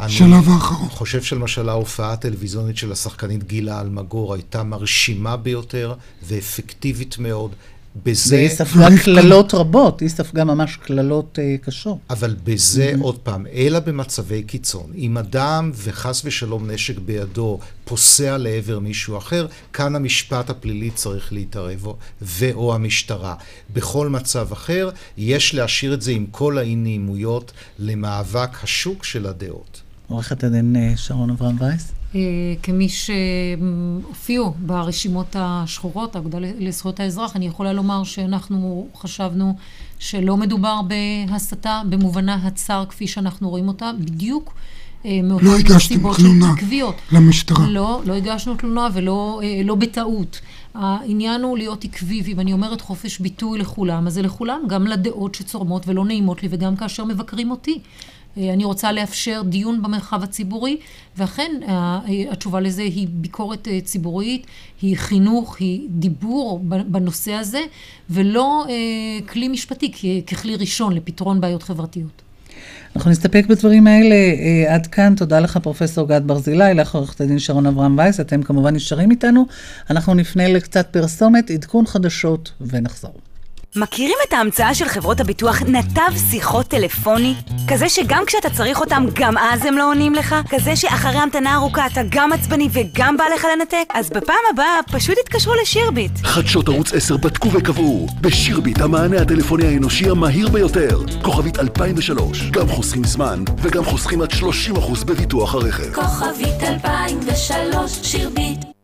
בשלב האחרון. אני חושב שלמשל ההופעה הטלוויזיונית של השחקנית גילה אלמגור הייתה מרשימה ביותר ואפקטיבית מאוד. בזה... והיא ספגה קללות רבות, היא ספגה ממש קללות uh, קשות. אבל בזה, mm-hmm. עוד פעם, אלא במצבי קיצון. אם אדם וחס ושלום נשק בידו פוסע לעבר מישהו אחר, כאן המשפט הפלילי צריך להתערב, ו/או המשטרה. בכל מצב אחר, יש להשאיר את זה עם כל האי-נעימויות למאבק השוק של הדעות. עורכת הדין אה, שרון אברהם וייס? אה, כמי שהופיעו ברשימות השחורות, האגודה לזכויות האזרח, אני יכולה לומר שאנחנו חשבנו שלא מדובר בהסתה במובנה הצר כפי שאנחנו רואים אותה, בדיוק אה, מאותן לא הגשתם תלונה עקביות. למשטרה. לא, לא הגשנו תלונה ולא לא בטעות. העניין הוא להיות עקבי, ואם אני אומרת חופש ביטוי לכולם, אז זה לכולם, גם לדעות שצורמות ולא נעימות לי, וגם כאשר מבקרים אותי. אה, אני רוצה לאפשר דיון במרחב הציבורי, ואכן אה, התשובה לזה היא ביקורת אה, ציבורית, היא חינוך, היא דיבור בנושא הזה, ולא כלי משפטי ככלי ראשון לפתרון בעיות חברתיות. אנחנו נסתפק בדברים האלה עד כאן. תודה לך, פרופסור גד ברזילי, לך עורכת הדין שרון אברהם וייס. אתם כמובן נשארים איתנו. אנחנו נפנה לקצת פרסומת, עדכון חדשות ונחזור. מכירים את ההמצאה של חברות הביטוח נתב שיחות טלפוני? כזה שגם כשאתה צריך אותם, גם אז הם לא עונים לך? כזה שאחרי המתנה ארוכה אתה גם עצבני וגם בא לך לנתק? אז בפעם הבאה פשוט התקשרו לשירביט. חדשות ערוץ 10 בדקו וקבעו, בשירביט המענה הטלפוני האנושי המהיר ביותר. כוכבית 2003, גם חוסכים זמן וגם חוסכים עד 30% בביטוח הרכב. כוכבית 2003, שירביט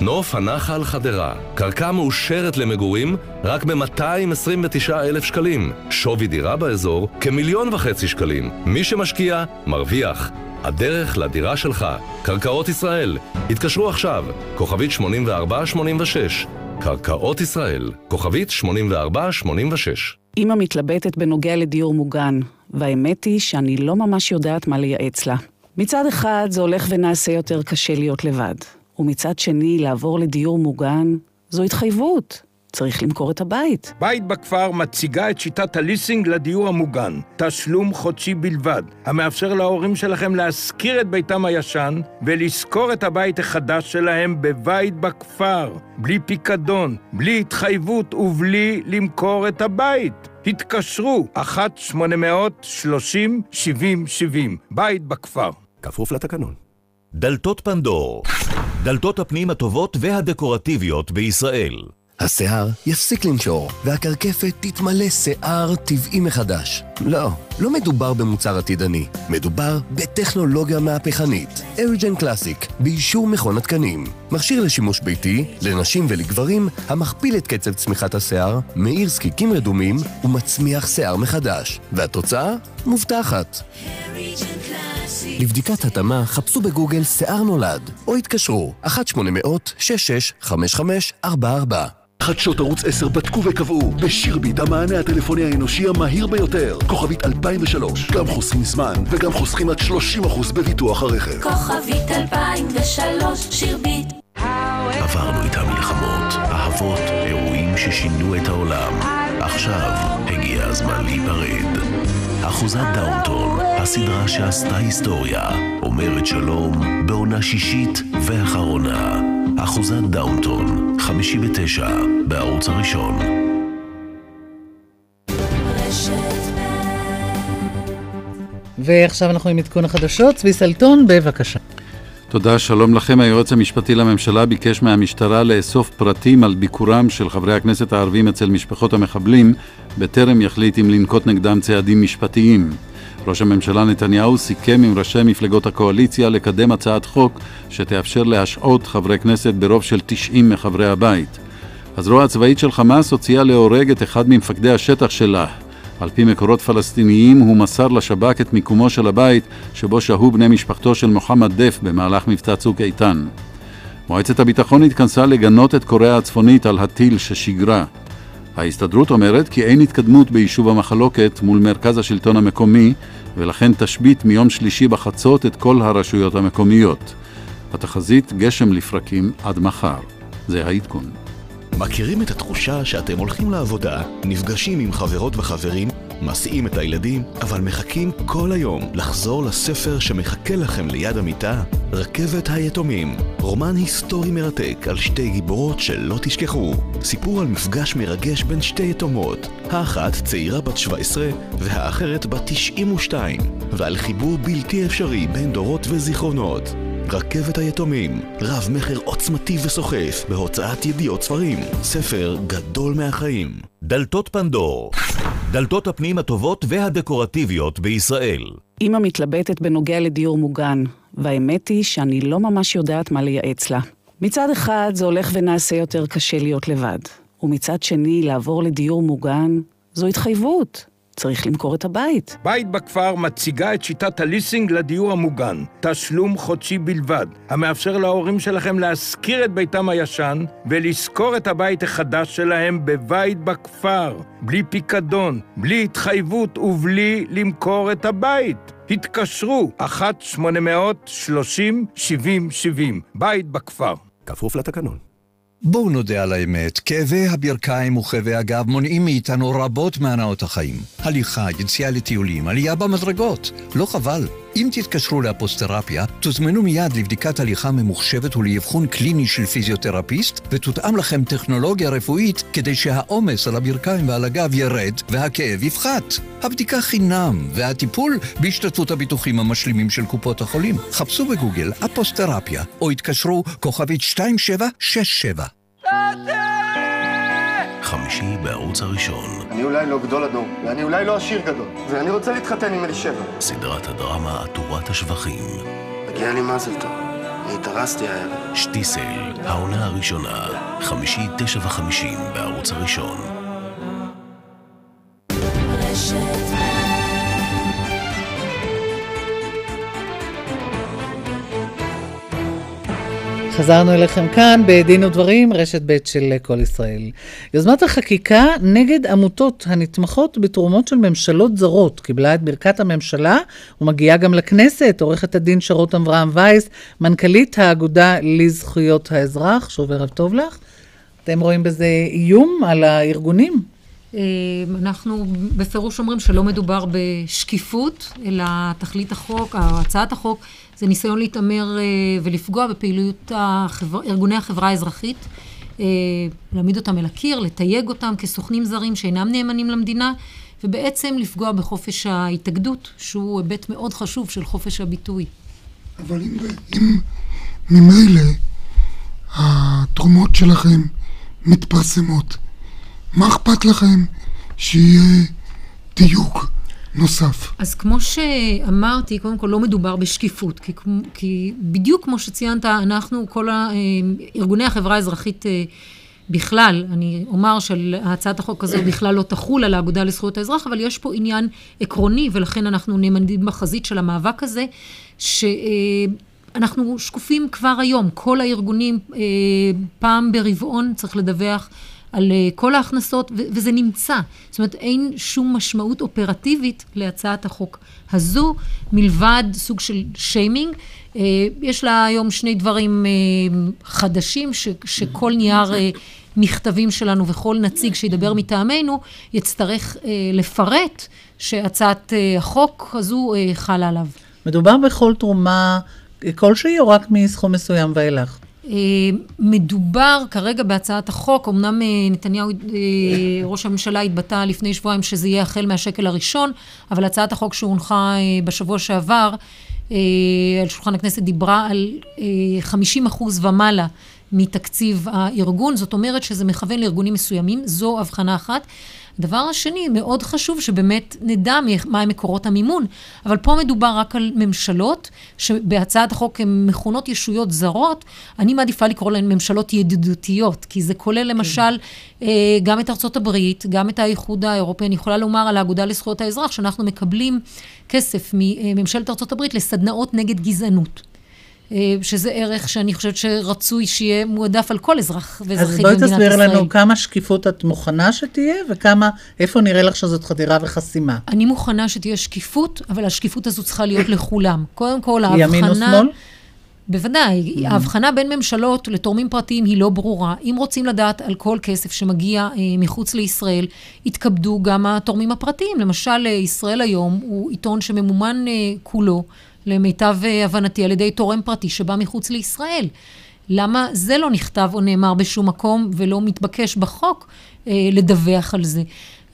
נוף הנחל חדרה, קרקע מאושרת למגורים רק ב-229 אלף שקלים. שווי דירה באזור כמיליון וחצי שקלים. מי שמשקיע, מרוויח. הדרך לדירה שלך, קרקעות ישראל. התקשרו עכשיו, כוכבית 8486. קרקעות ישראל, כוכבית 8486. אמא מתלבטת בנוגע לדיור מוגן, והאמת היא שאני לא ממש יודעת מה לייעץ לה. מצד אחד זה הולך ונעשה יותר קשה להיות לבד. ומצד שני, לעבור לדיור מוגן, זו התחייבות. צריך למכור את הבית. בית בכפר מציגה את שיטת הליסינג לדיור המוגן. תשלום חודשי בלבד, המאפשר להורים שלכם להשכיר את ביתם הישן ולשכור את הבית החדש שלהם בבית בכפר, בלי פיקדון, בלי התחייבות ובלי למכור את הבית. התקשרו, 1-800-30-70-70, בית בכפר. כפוף לתקנון. דלתות פנדור דלתות הפנים הטובות והדקורטיביות בישראל. השיער יפסיק לנשור, והקרקפת תתמלא שיער טבעי מחדש. לא, לא מדובר במוצר עתידני, מדובר בטכנולוגיה מהפכנית. אריג'ן קלאסיק, באישור מכון התקנים. מכשיר לשימוש ביתי, לנשים ולגברים, המכפיל את קצב צמיחת השיער, מאיר זקיקים רדומים ומצמיח שיער מחדש. והתוצאה? מובטחת. לבדיקת התאמה חפשו בגוגל שיער נולד, או התקשרו 1-800-665544. חדשות ערוץ 10 בדקו וקבעו, בשירביט המענה הטלפוני האנושי המהיר ביותר. כוכבית 2003, גם חוסכים זמן וגם חוסכים עד 30% בביטוח הרכב. כוכבית 2003, שירביט. עברנו איתם מלחמות, אהבות, אירועים ששינו את העולם. עכשיו הגיע הזמן להיפרד. אחוזת דאונטון, הסדרה שעשתה היסטוריה, אומרת שלום בעונה שישית ואחרונה. אחוזת דאונטון, חמישי ותשע, בערוץ הראשון. ועכשיו אנחנו עם עדכון החדשות. צבי סלטון, בבקשה. תודה, שלום לכם. היועץ המשפטי לממשלה ביקש מהמשטרה לאסוף פרטים על ביקורם של חברי הכנסת הערבים אצל משפחות המחבלים, בטרם יחליט אם לנקוט נגדם צעדים משפטיים. ראש הממשלה נתניהו סיכם עם ראשי מפלגות הקואליציה לקדם הצעת חוק שתאפשר להשעות חברי כנסת ברוב של 90 מחברי הבית. הזרוע הצבאית של חמאס הוציאה להורג את אחד ממפקדי השטח שלה. על פי מקורות פלסטיניים הוא מסר לשב"כ את מיקומו של הבית שבו שהו בני משפחתו של מוחמד דף במהלך מבצע צוק איתן. מועצת הביטחון התכנסה לגנות את קוריאה הצפונית על הטיל ששיגרה. ההסתדרות אומרת כי אין התקדמות ביישוב המחלוקת מול מרכז השלטון המקומי ולכן תשבית מיום שלישי בחצות את כל הרשויות המקומיות. התחזית גשם לפרקים עד מחר. זה העדכון. מכירים את התחושה שאתם הולכים לעבודה, נפגשים עם חברות וחברים, מסיעים את הילדים, אבל מחכים כל היום לחזור לספר שמחכה לכם ליד המיטה? רכבת היתומים, רומן היסטורי מרתק על שתי גיבורות שלא תשכחו. סיפור על מפגש מרגש בין שתי יתומות, האחת צעירה בת 17 והאחרת בת 92, ועל חיבור בלתי אפשרי בין דורות וזיכרונות. רכבת היתומים, רב מכר עוצמתי וסוחף, בהוצאת ידיעות ספרים, ספר גדול מהחיים. דלתות פנדור, דלתות הפנים הטובות והדקורטיביות בישראל. אמא מתלבטת בנוגע לדיור מוגן, והאמת היא שאני לא ממש יודעת מה לייעץ לה. מצד אחד זה הולך ונעשה יותר קשה להיות לבד, ומצד שני לעבור לדיור מוגן זו התחייבות. צריך למכור את הבית. בית בכפר מציגה את שיטת הליסינג לדיור המוגן, תשלום חודשי בלבד, המאפשר להורים שלכם להשכיר את ביתם הישן ולשכור את הבית החדש שלהם בבית בכפר, בלי פיקדון, בלי התחייבות ובלי למכור את הבית. התקשרו, 1-830-7070, בית בכפר. כפוף לתקנון. בואו נודה על האמת, כאבי הברכיים וכאבי הגב מונעים מאיתנו רבות מהנאות החיים. הליכה, יציאה לטיולים, עלייה במדרגות. לא חבל. אם תתקשרו לאפוסטרפיה, תוזמנו מיד לבדיקת הליכה ממוחשבת ולאבחון קליני של פיזיותרפיסט, ותותאם לכם טכנולוגיה רפואית כדי שהעומס על הברכיים ועל הגב ירד והכאב יפחת. הבדיקה חינם, והטיפול בהשתתפות הביטוחים המשלימים של קופות החולים. חפשו בגוגל אפוסטרפיה, או התקשרו כוכבית 2767. חמישי בערוץ הראשון. אני אולי לא גדול הדור, ואני אולי לא עשיר גדול, ואני רוצה להתחתן עם אלישבע. סדרת הדרמה עטורת השבחים. מגיע לי מזל טוב. אני התארסתי הערב. שטיסל, העונה הראשונה. חמישי, תשע וחמישים בערוץ הראשון. חזרנו אליכם כאן בדין ודברים, רשת ב' של כל ישראל. יוזמת החקיקה נגד עמותות הנתמכות בתרומות של ממשלות זרות קיבלה את ברכת הממשלה ומגיעה גם לכנסת, עורכת הדין שרות אברהם וייס, מנכ"לית האגודה לזכויות האזרח, שוב ערב טוב לך. אתם רואים בזה איום על הארגונים? אנחנו בפירוש אומרים שלא מדובר בשקיפות, אלא תכלית החוק, הצעת החוק, זה ניסיון להתעמר ולפגוע בפעילות החבר, ארגוני החברה האזרחית, להעמיד אותם אל הקיר, לתייג אותם כסוכנים זרים שאינם נאמנים למדינה, ובעצם לפגוע בחופש ההתאגדות, שהוא היבט מאוד חשוב של חופש הביטוי. אבל אם, אם ממילא התרומות שלכם מתפרסמות, מה אכפת לכם שיהיה דיוק נוסף? אז כמו שאמרתי, קודם כל לא מדובר בשקיפות, כי, כי בדיוק כמו שציינת, אנחנו, כל ארגוני החברה האזרחית בכלל, אני אומר שהצעת החוק הזו בכלל לא תחול על האגודה לזכויות האזרח, אבל יש פה עניין עקרוני, ולכן אנחנו נאמנים בחזית של המאבק הזה, ש... אנחנו שקופים כבר היום, כל הארגונים פעם ברבעון צריך לדווח על כל ההכנסות, וזה נמצא. זאת אומרת, אין שום משמעות אופרטיבית להצעת החוק הזו, מלבד סוג של שיימינג. יש לה היום שני דברים חדשים, ש, שכל נייר מכתבים שלנו וכל נציג שידבר מטעמנו, יצטרך לפרט שהצעת החוק הזו חלה עליו. מדובר בכל תרומה כלשהי או רק מסכום מסוים ואילך? מדובר כרגע בהצעת החוק, אמנם נתניהו, ראש הממשלה התבטא לפני שבועיים שזה יהיה החל מהשקל הראשון, אבל הצעת החוק שהונחה בשבוע שעבר על שולחן הכנסת דיברה על 50 אחוז ומעלה מתקציב הארגון, זאת אומרת שזה מכוון לארגונים מסוימים, זו הבחנה אחת. הדבר השני, מאוד חשוב שבאמת נדע מהם מקורות המימון, אבל פה מדובר רק על ממשלות, שבהצעת החוק הן מכונות ישויות זרות, אני מעדיפה לקרוא להן ממשלות ידידותיות, כי זה כולל למשל כן. גם את ארצות הברית, גם את האיחוד האירופי, אני יכולה לומר על האגודה לזכויות האזרח, שאנחנו מקבלים כסף מממשלת ארצות הברית לסדנאות נגד גזענות. אה, שזה ערך שאני חושבת שרצוי שיהיה מועדף על כל אזרח ואזרחית במדינת ישראל. אז בואי תסביר לנו כמה שקיפות את מוכנה שתהיה, וכמה, איפה נראה לך שזאת חדירה וחסימה? אני מוכנה שתהיה שקיפות, אבל השקיפות הזו צריכה להיות לכולם. קודם כל, ההבחנה... ימין או שמאל? בוודאי. ההבחנה בין ממשלות לתורמים פרטיים היא לא ברורה. אם רוצים לדעת על כל כסף שמגיע אה, מחוץ לישראל, יתכבדו גם התורמים הפרטיים. למשל, אה, ישראל היום הוא עיתון שממומן אה, כולו למיטב אה, הבנתי, על ידי תורם פרטי שבא מחוץ לישראל. למה זה לא נכתב או נאמר בשום מקום ולא מתבקש בחוק אה, לדווח על זה?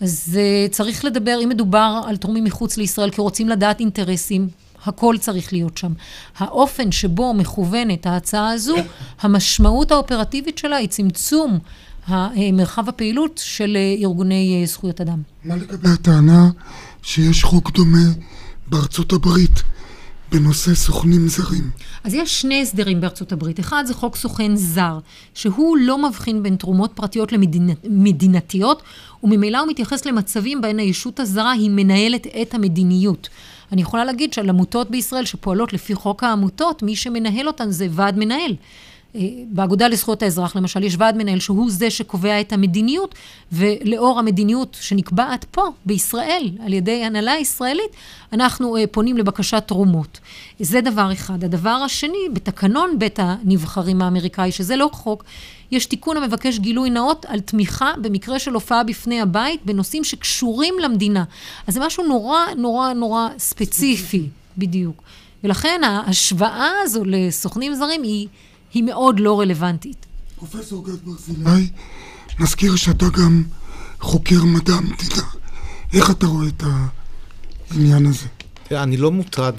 אז אה, צריך לדבר, אם מדובר על תורמים מחוץ לישראל, כי רוצים לדעת אינטרסים, הכל צריך להיות שם. האופן שבו מכוונת ההצעה הזו, המשמעות האופרטיבית שלה היא צמצום מרחב הפעילות של אה, ארגוני אה, זכויות אדם. מה לגבי הטענה שיש חוק דומה בארצות הברית? בנושא סוכנים זרים. אז יש שני הסדרים בארצות הברית. אחד זה חוק סוכן זר, שהוא לא מבחין בין תרומות פרטיות למדינתיות, וממילא הוא מתייחס למצבים בהן הישות הזרה היא מנהלת את המדיניות. אני יכולה להגיד שעל עמותות בישראל שפועלות לפי חוק העמותות, מי שמנהל אותן זה ועד מנהל. אה, באגודה לזכויות האזרח, למשל, יש ועד מנהל שהוא זה שקובע את המדיניות, ולאור המדיניות שנקבעת פה, בישראל, על ידי הנהלה ישראלית, אנחנו אה, פונים לבקשת תרומות. זה דבר אחד. הדבר השני, בתקנון בית הנבחרים האמריקאי, שזה לא חוק, יש תיקון המבקש גילוי נאות על תמיכה במקרה של הופעה בפני הבית בנושאים שקשורים למדינה. אז זה משהו נורא נורא נורא ספציפי, בדיוק. ולכן ההשוואה הזו לסוכנים זרים היא... היא מאוד לא רלוונטית. פרופסור גד ברזילי, נזכיר שאתה גם חוקר מדע המדינה. איך אתה רואה את העניין הזה? אני לא מוטרד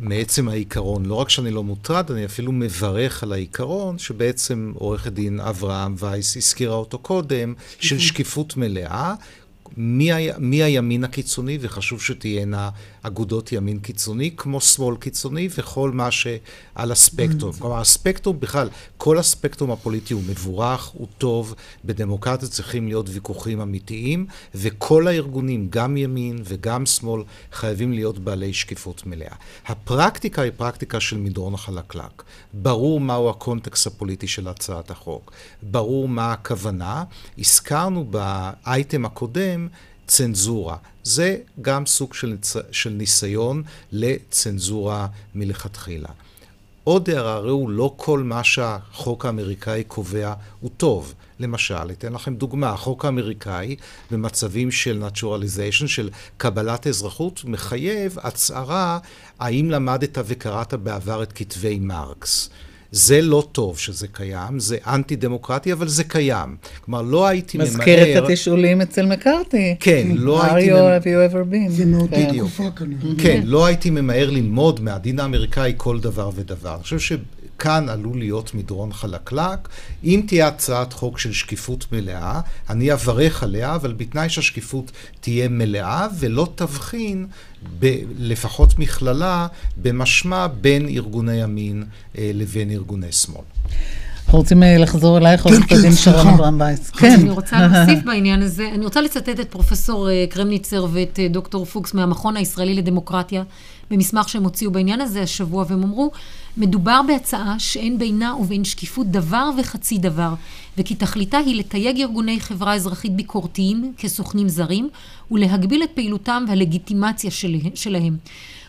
מעצם העיקרון. לא רק שאני לא מוטרד, אני אפילו מברך על העיקרון שבעצם עורכת דין אברהם וייס הזכירה אותו קודם, של שקיפות מלאה. מי, מי הימין הקיצוני, וחשוב שתהיינה אגודות ימין קיצוני, כמו שמאל קיצוני, וכל מה שעל הספקטרום. Mm. כלומר, הספקטרום בכלל, כל הספקטרום הפוליטי הוא מבורך, הוא טוב, בדמוקרטיה צריכים להיות ויכוחים אמיתיים, וכל הארגונים, גם ימין וגם שמאל, חייבים להיות בעלי שקיפות מלאה. הפרקטיקה היא פרקטיקה של מדרון החלקלק. ברור מהו הקונטקסט הפוליטי של הצעת החוק, ברור מה הכוונה. הזכרנו באייטם הקודם צנזורה. זה גם סוג של, של ניסיון לצנזורה מלכתחילה. עוד הערה, ראו, לא כל מה שהחוק האמריקאי קובע הוא טוב. למשל, אתן לכם דוגמה, החוק האמריקאי במצבים של naturalization, של קבלת אזרחות, מחייב הצהרה האם למדת וקראת בעבר את כתבי מרקס. זה לא טוב שזה קיים, זה אנטי דמוקרטי, אבל זה קיים. כלומר, לא הייתי ממהר... מזכיר את התשאולים אצל מקארתי. כן, לא הייתי... Are you, have you ever been? זה מאוד תקופה כנראה. כן, לא הייתי ממהר ללמוד מהדין האמריקאי כל דבר ודבר. אני חושב כאן עלול להיות מדרון חלקלק. אם תהיה הצעת חוק של שקיפות מלאה, אני אברך עליה, אבל בתנאי שהשקיפות תהיה מלאה ולא תבחין, ב, לפחות מכללה, במשמע בין ארגוני ימין אה, לבין ארגוני שמאל. אנחנו רוצים אה, לחזור אלייך, עורכת כן, הדין שרון אברהם וייס. כן. אני רוצה להוסיף בעניין הזה, אני רוצה לצטט את פרופסור אה, קרמניצר ואת אה, דוקטור פוקס מהמכון הישראלי לדמוקרטיה, במסמך שהם הוציאו בעניין הזה השבוע, והם אמרו, מדובר בהצעה שאין בינה ובין שקיפות דבר וחצי דבר, וכי תכליתה היא לתייג ארגוני חברה אזרחית ביקורתיים כסוכנים זרים, ולהגביל את פעילותם והלגיטימציה שלהם.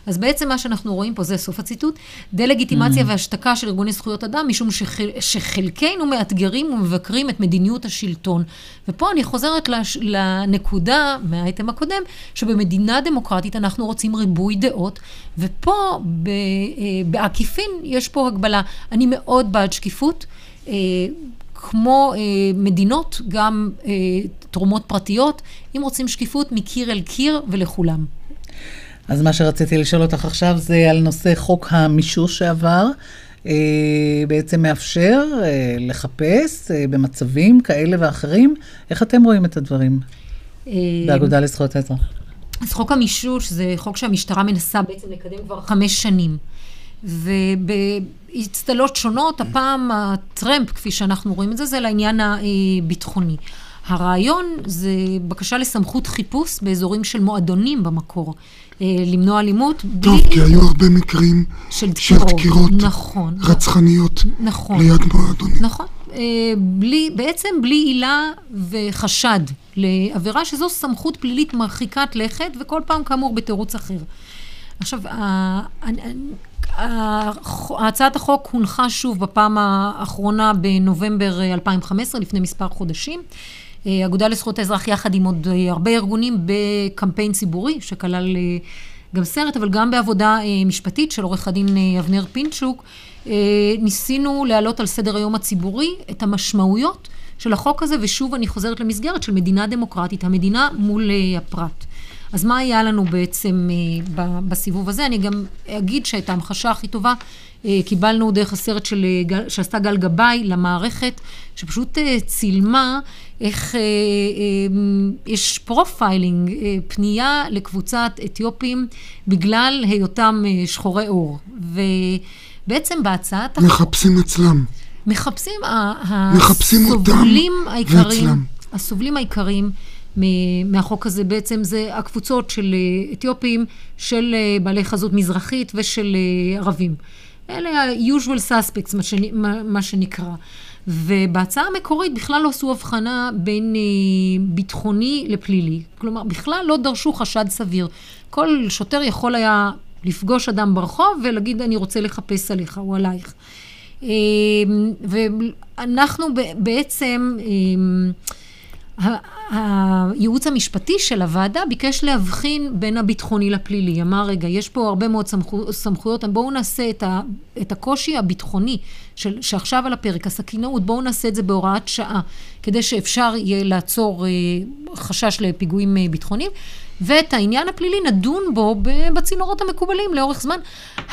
אז בעצם מה שאנחנו רואים פה, זה סוף הציטוט, דה-לגיטימציה mm. והשתקה של ארגוני זכויות אדם, משום שחל, שחלקנו מאתגרים ומבקרים את מדיניות השלטון. ופה אני חוזרת לש, לנקודה מהאייטם הקודם, שבמדינה דמוקרטית אנחנו רוצים ריבוי דעות, ופה ב, אה, בעקיפין יש פה הגבלה. אני מאוד בעד שקיפות. אה, כמו אה, מדינות, גם אה, תרומות פרטיות, אם רוצים שקיפות מקיר אל קיר ולכולם. אז מה שרציתי לשאול אותך עכשיו זה על נושא חוק המישוש שעבר. אה, בעצם מאפשר אה, לחפש אה, במצבים כאלה ואחרים. איך אתם רואים את הדברים באגודה לזכויות האזרח? אז חוק המישוש זה חוק שהמשטרה מנסה בעצם לקדם כבר חמש שנים. ובאצטלות שונות, הפעם הטרמפ, כפי שאנחנו רואים את זה, זה לעניין הביטחוני. הרעיון זה בקשה לסמכות חיפוש באזורים של מועדונים במקור. אה, למנוע אלימות. טוב, בלי... כי היו הרבה מקרים של דקירות, של דקירות נכון, רצחניות נכון, ליד מועדונים. נכון. אה, בלי, בעצם בלי עילה וחשד לעבירה שזו סמכות פלילית מרחיקת לכת, וכל פעם כאמור בתירוץ אחר. עכשיו, הצעת החוק הונחה שוב בפעם האחרונה בנובמבר 2015, לפני מספר חודשים. אגודה לזכויות האזרח יחד עם עוד אה, הרבה ארגונים בקמפיין ציבורי, שכלל אה, גם סרט, אבל גם בעבודה אה, משפטית של עורך הדין אבנר פינצ'וק, ניסינו להעלות על סדר היום הציבורי את המשמעויות של החוק הזה, ושוב אני חוזרת למסגרת של מדינה דמוקרטית, המדינה מול הפרט. אז מה היה לנו בעצם בסיבוב הזה? אני גם אגיד שאת ההמחשה הכי טובה קיבלנו דרך הסרט של, שעשתה גל גבאי למערכת, שפשוט צילמה איך אה, אה, יש profiling, אה, פנייה לקבוצת אתיופים בגלל היותם אה, שחורי עור. ובעצם בהצעת. מחפשים אצלם. מחפשים, מחפשים הסובלים העיקריים, ואצלם. הסובלים העיקריים מהחוק הזה בעצם זה הקבוצות של אה, אתיופים, של אה, בעלי חזות מזרחית ושל אה, ערבים. אלה ה-usual suspects, מה, שנ, מה, מה שנקרא. ובהצעה המקורית בכלל לא עשו הבחנה בין אה, ביטחוני לפלילי. כלומר, בכלל לא דרשו חשד סביר. כל שוטר יכול היה לפגוש אדם ברחוב ולהגיד, אני רוצה לחפש עליך או עלייך. אה, ואנחנו בעצם... אה, הייעוץ המשפטי של הוועדה ביקש להבחין בין הביטחוני לפלילי. אמר, רגע, יש פה הרבה מאוד סמכו, סמכויות, בואו נעשה את, ה, את הקושי הביטחוני של, שעכשיו על הפרק, הסכינאות, בואו נעשה את זה בהוראת שעה, כדי שאפשר יהיה לעצור אה, חשש לפיגועים אה, ביטחוניים. ואת העניין הפלילי נדון בו בצינורות המקובלים לאורך זמן.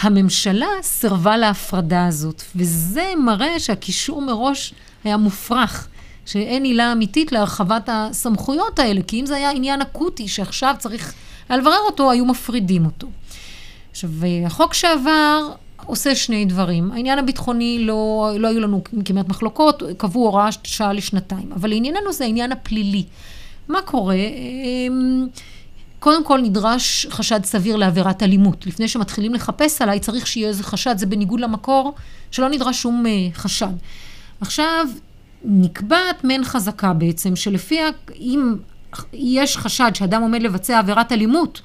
הממשלה סירבה להפרדה הזאת, וזה מראה שהקישור מראש היה מופרך. שאין עילה אמיתית להרחבת הסמכויות האלה, כי אם זה היה עניין אקוטי שעכשיו צריך לברר אותו, היו מפרידים אותו. עכשיו, החוק שעבר עושה שני דברים. העניין הביטחוני, לא, לא היו לנו כמעט מחלוקות, קבעו הוראה שעה לשנתיים. אבל לענייננו זה העניין הפלילי. מה קורה? אמ, קודם כל נדרש חשד סביר לעבירת אלימות. לפני שמתחילים לחפש עליי, צריך שיהיה איזה חשד, זה בניגוד למקור, שלא נדרש שום אה, חשד. עכשיו, נקבעת מעין חזקה בעצם, שלפיה אם יש חשד שאדם עומד לבצע עבירת אלימות,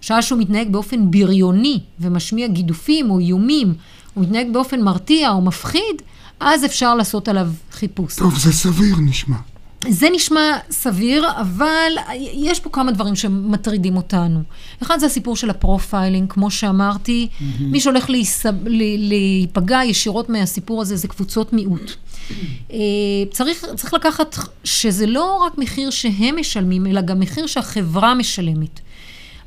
שעה שהוא מתנהג באופן בריוני ומשמיע גידופים או איומים, או מתנהג באופן מרתיע או מפחיד, אז אפשר לעשות עליו חיפוש. טוב, זה סביר נשמע. זה נשמע סביר, אבל יש פה כמה דברים שמטרידים אותנו. אחד זה הסיפור של ה profiling, כמו שאמרתי, mm-hmm. מי שהולך להיפגע ישירות מהסיפור הזה זה קבוצות מיעוט. אה, צריך, צריך לקחת שזה לא רק מחיר שהם משלמים, אלא גם מחיר שהחברה משלמת.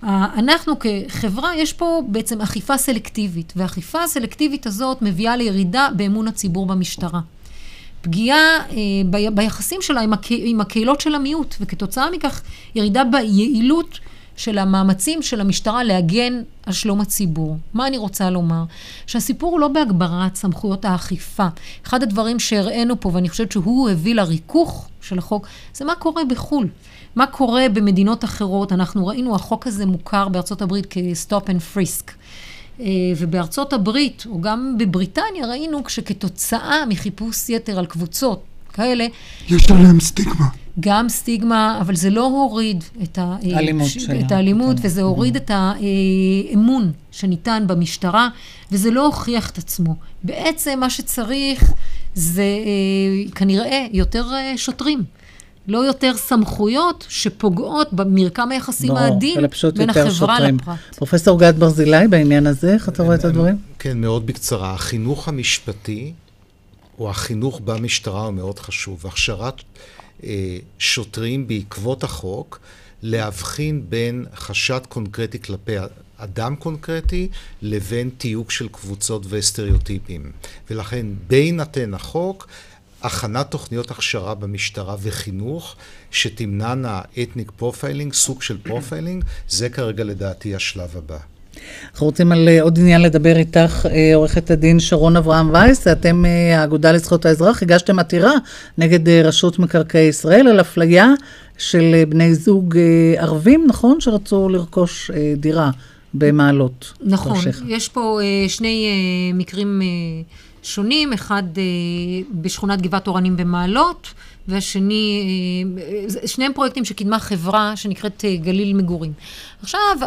אנחנו כחברה, יש פה בעצם אכיפה סלקטיבית, והאכיפה הסלקטיבית הזאת מביאה לירידה באמון הציבור במשטרה. פגיעה אה, ביחסים שלה עם, הקה, עם הקהילות של המיעוט, וכתוצאה מכך ירידה ביעילות של המאמצים של המשטרה להגן על שלום הציבור. מה אני רוצה לומר? שהסיפור הוא לא בהגברת סמכויות האכיפה. אחד הדברים שהראינו פה, ואני חושבת שהוא הביא לריכוך של החוק, זה מה קורה בחו"ל. מה קורה במדינות אחרות. אנחנו ראינו, החוק הזה מוכר בארצות הברית כ-stop and frisk. אה, ובארצות הברית, או גם בבריטניה, ראינו שכתוצאה מחיפוש יתר על קבוצות כאלה... יש עליהם סטיגמה. גם סטיגמה, אבל זה לא הוריד את, האלימות, ש... את האלימות כן. וזה הוריד את האמון שניתן במשטרה, וזה לא הוכיח את עצמו. בעצם מה שצריך זה אה, כנראה יותר אה, שוטרים. לא יותר סמכויות שפוגעות במרקם היחסים לא, העדין בין החברה שוטרים. לפרט. פרופסור גד ברזילי, בעניין הזה, איך אתה רואה את הדברים? כן, מאוד בקצרה. החינוך המשפטי, או החינוך במשטרה הוא מאוד חשוב. הכשרת אה, שוטרים בעקבות החוק, להבחין בין חשד קונקרטי כלפי אדם קונקרטי לבין תיוג של קבוצות וסטריאוטיפים. ולכן בהינתן החוק, הכנת תוכניות הכשרה במשטרה וחינוך שתמנענה ethnic profiling, סוג של profiling, זה כרגע לדעתי השלב הבא. אנחנו רוצים על אה, עוד עניין לדבר איתך, אה, עורכת הדין שרון אברהם וייס, אתם אה, האגודה לזכויות האזרח, הגשתם עתירה נגד רשות מקרקעי ישראל על אפליה של בני זוג ערבים, נכון? שרצו לרכוש דירה במעלות. נכון, תרשיחא. יש פה שני מקרים שונים, אחד בשכונת גבעת אורנים במעלות, והשני, אה, שניהם פרויקטים שקידמה חברה שנקראת אה, גליל מגורים. עכשיו,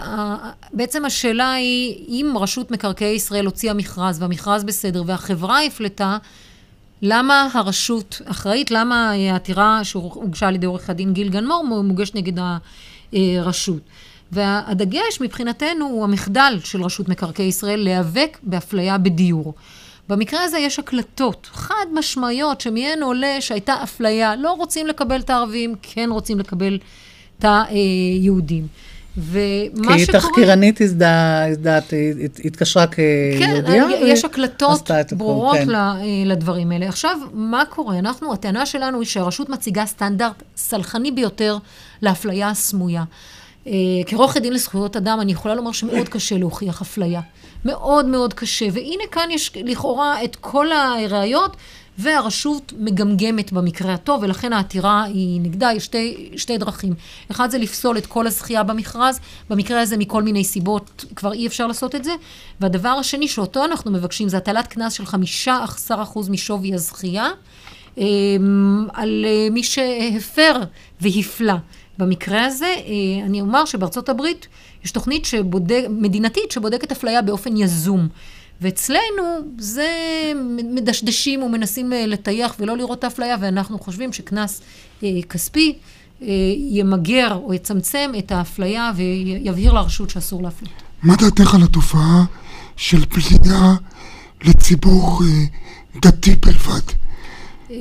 בעצם השאלה היא, אם רשות מקרקעי ישראל הוציאה מכרז, והמכרז בסדר, והחברה הפלטה, למה הרשות אחראית? למה העתירה שהוגשה על ידי עורך הדין גיל גנמור מוגשת נגד הרשות? והדגש מבחינתנו הוא המחדל של רשות מקרקעי ישראל להיאבק באפליה בדיור. במקרה הזה יש הקלטות חד משמעיות שמהן עולה שהייתה אפליה, לא רוצים לקבל את הערבים, כן רוצים לקבל את היהודים. ומה שקורה... כי תחקירנית הזדעת, התקשרה כיהודיה. כן, יש הקלטות ברורות כן. לדברים האלה. עכשיו, מה קורה? אנחנו, הטענה שלנו היא שהרשות מציגה סטנדרט סלחני ביותר לאפליה הסמויה. אה, כעורכת דין לזכויות אדם, אני יכולה לומר שמאוד קשה להוכיח אפליה. מאוד מאוד קשה. והנה כאן יש לכאורה את כל הראיות, והרשות מגמגמת במקרה הטוב, ולכן העתירה היא נגדה, יש שתי, שתי דרכים. אחד זה לפסול את כל הזכייה במכרז, במקרה הזה מכל מיני סיבות כבר אי אפשר לעשות את זה. והדבר השני שאותו אנחנו מבקשים זה הטלת קנס של 15% משווי הזכייה. אמ, על אה, מי שהפר והפלה. במקרה הזה, אה, אני אומר שבארצות הברית יש תוכנית שבודק, מדינתית שבודקת אפליה באופן יזום. ואצלנו זה מדשדשים ומנסים אה, לטייח ולא לראות את האפליה, ואנחנו חושבים שקנס אה, כספי ימגר או יצמצם את האפליה ויבהיר לרשות שאסור להפליט. מה דעתך על התופעה של פליאה לציבור דתי בלבד? אה,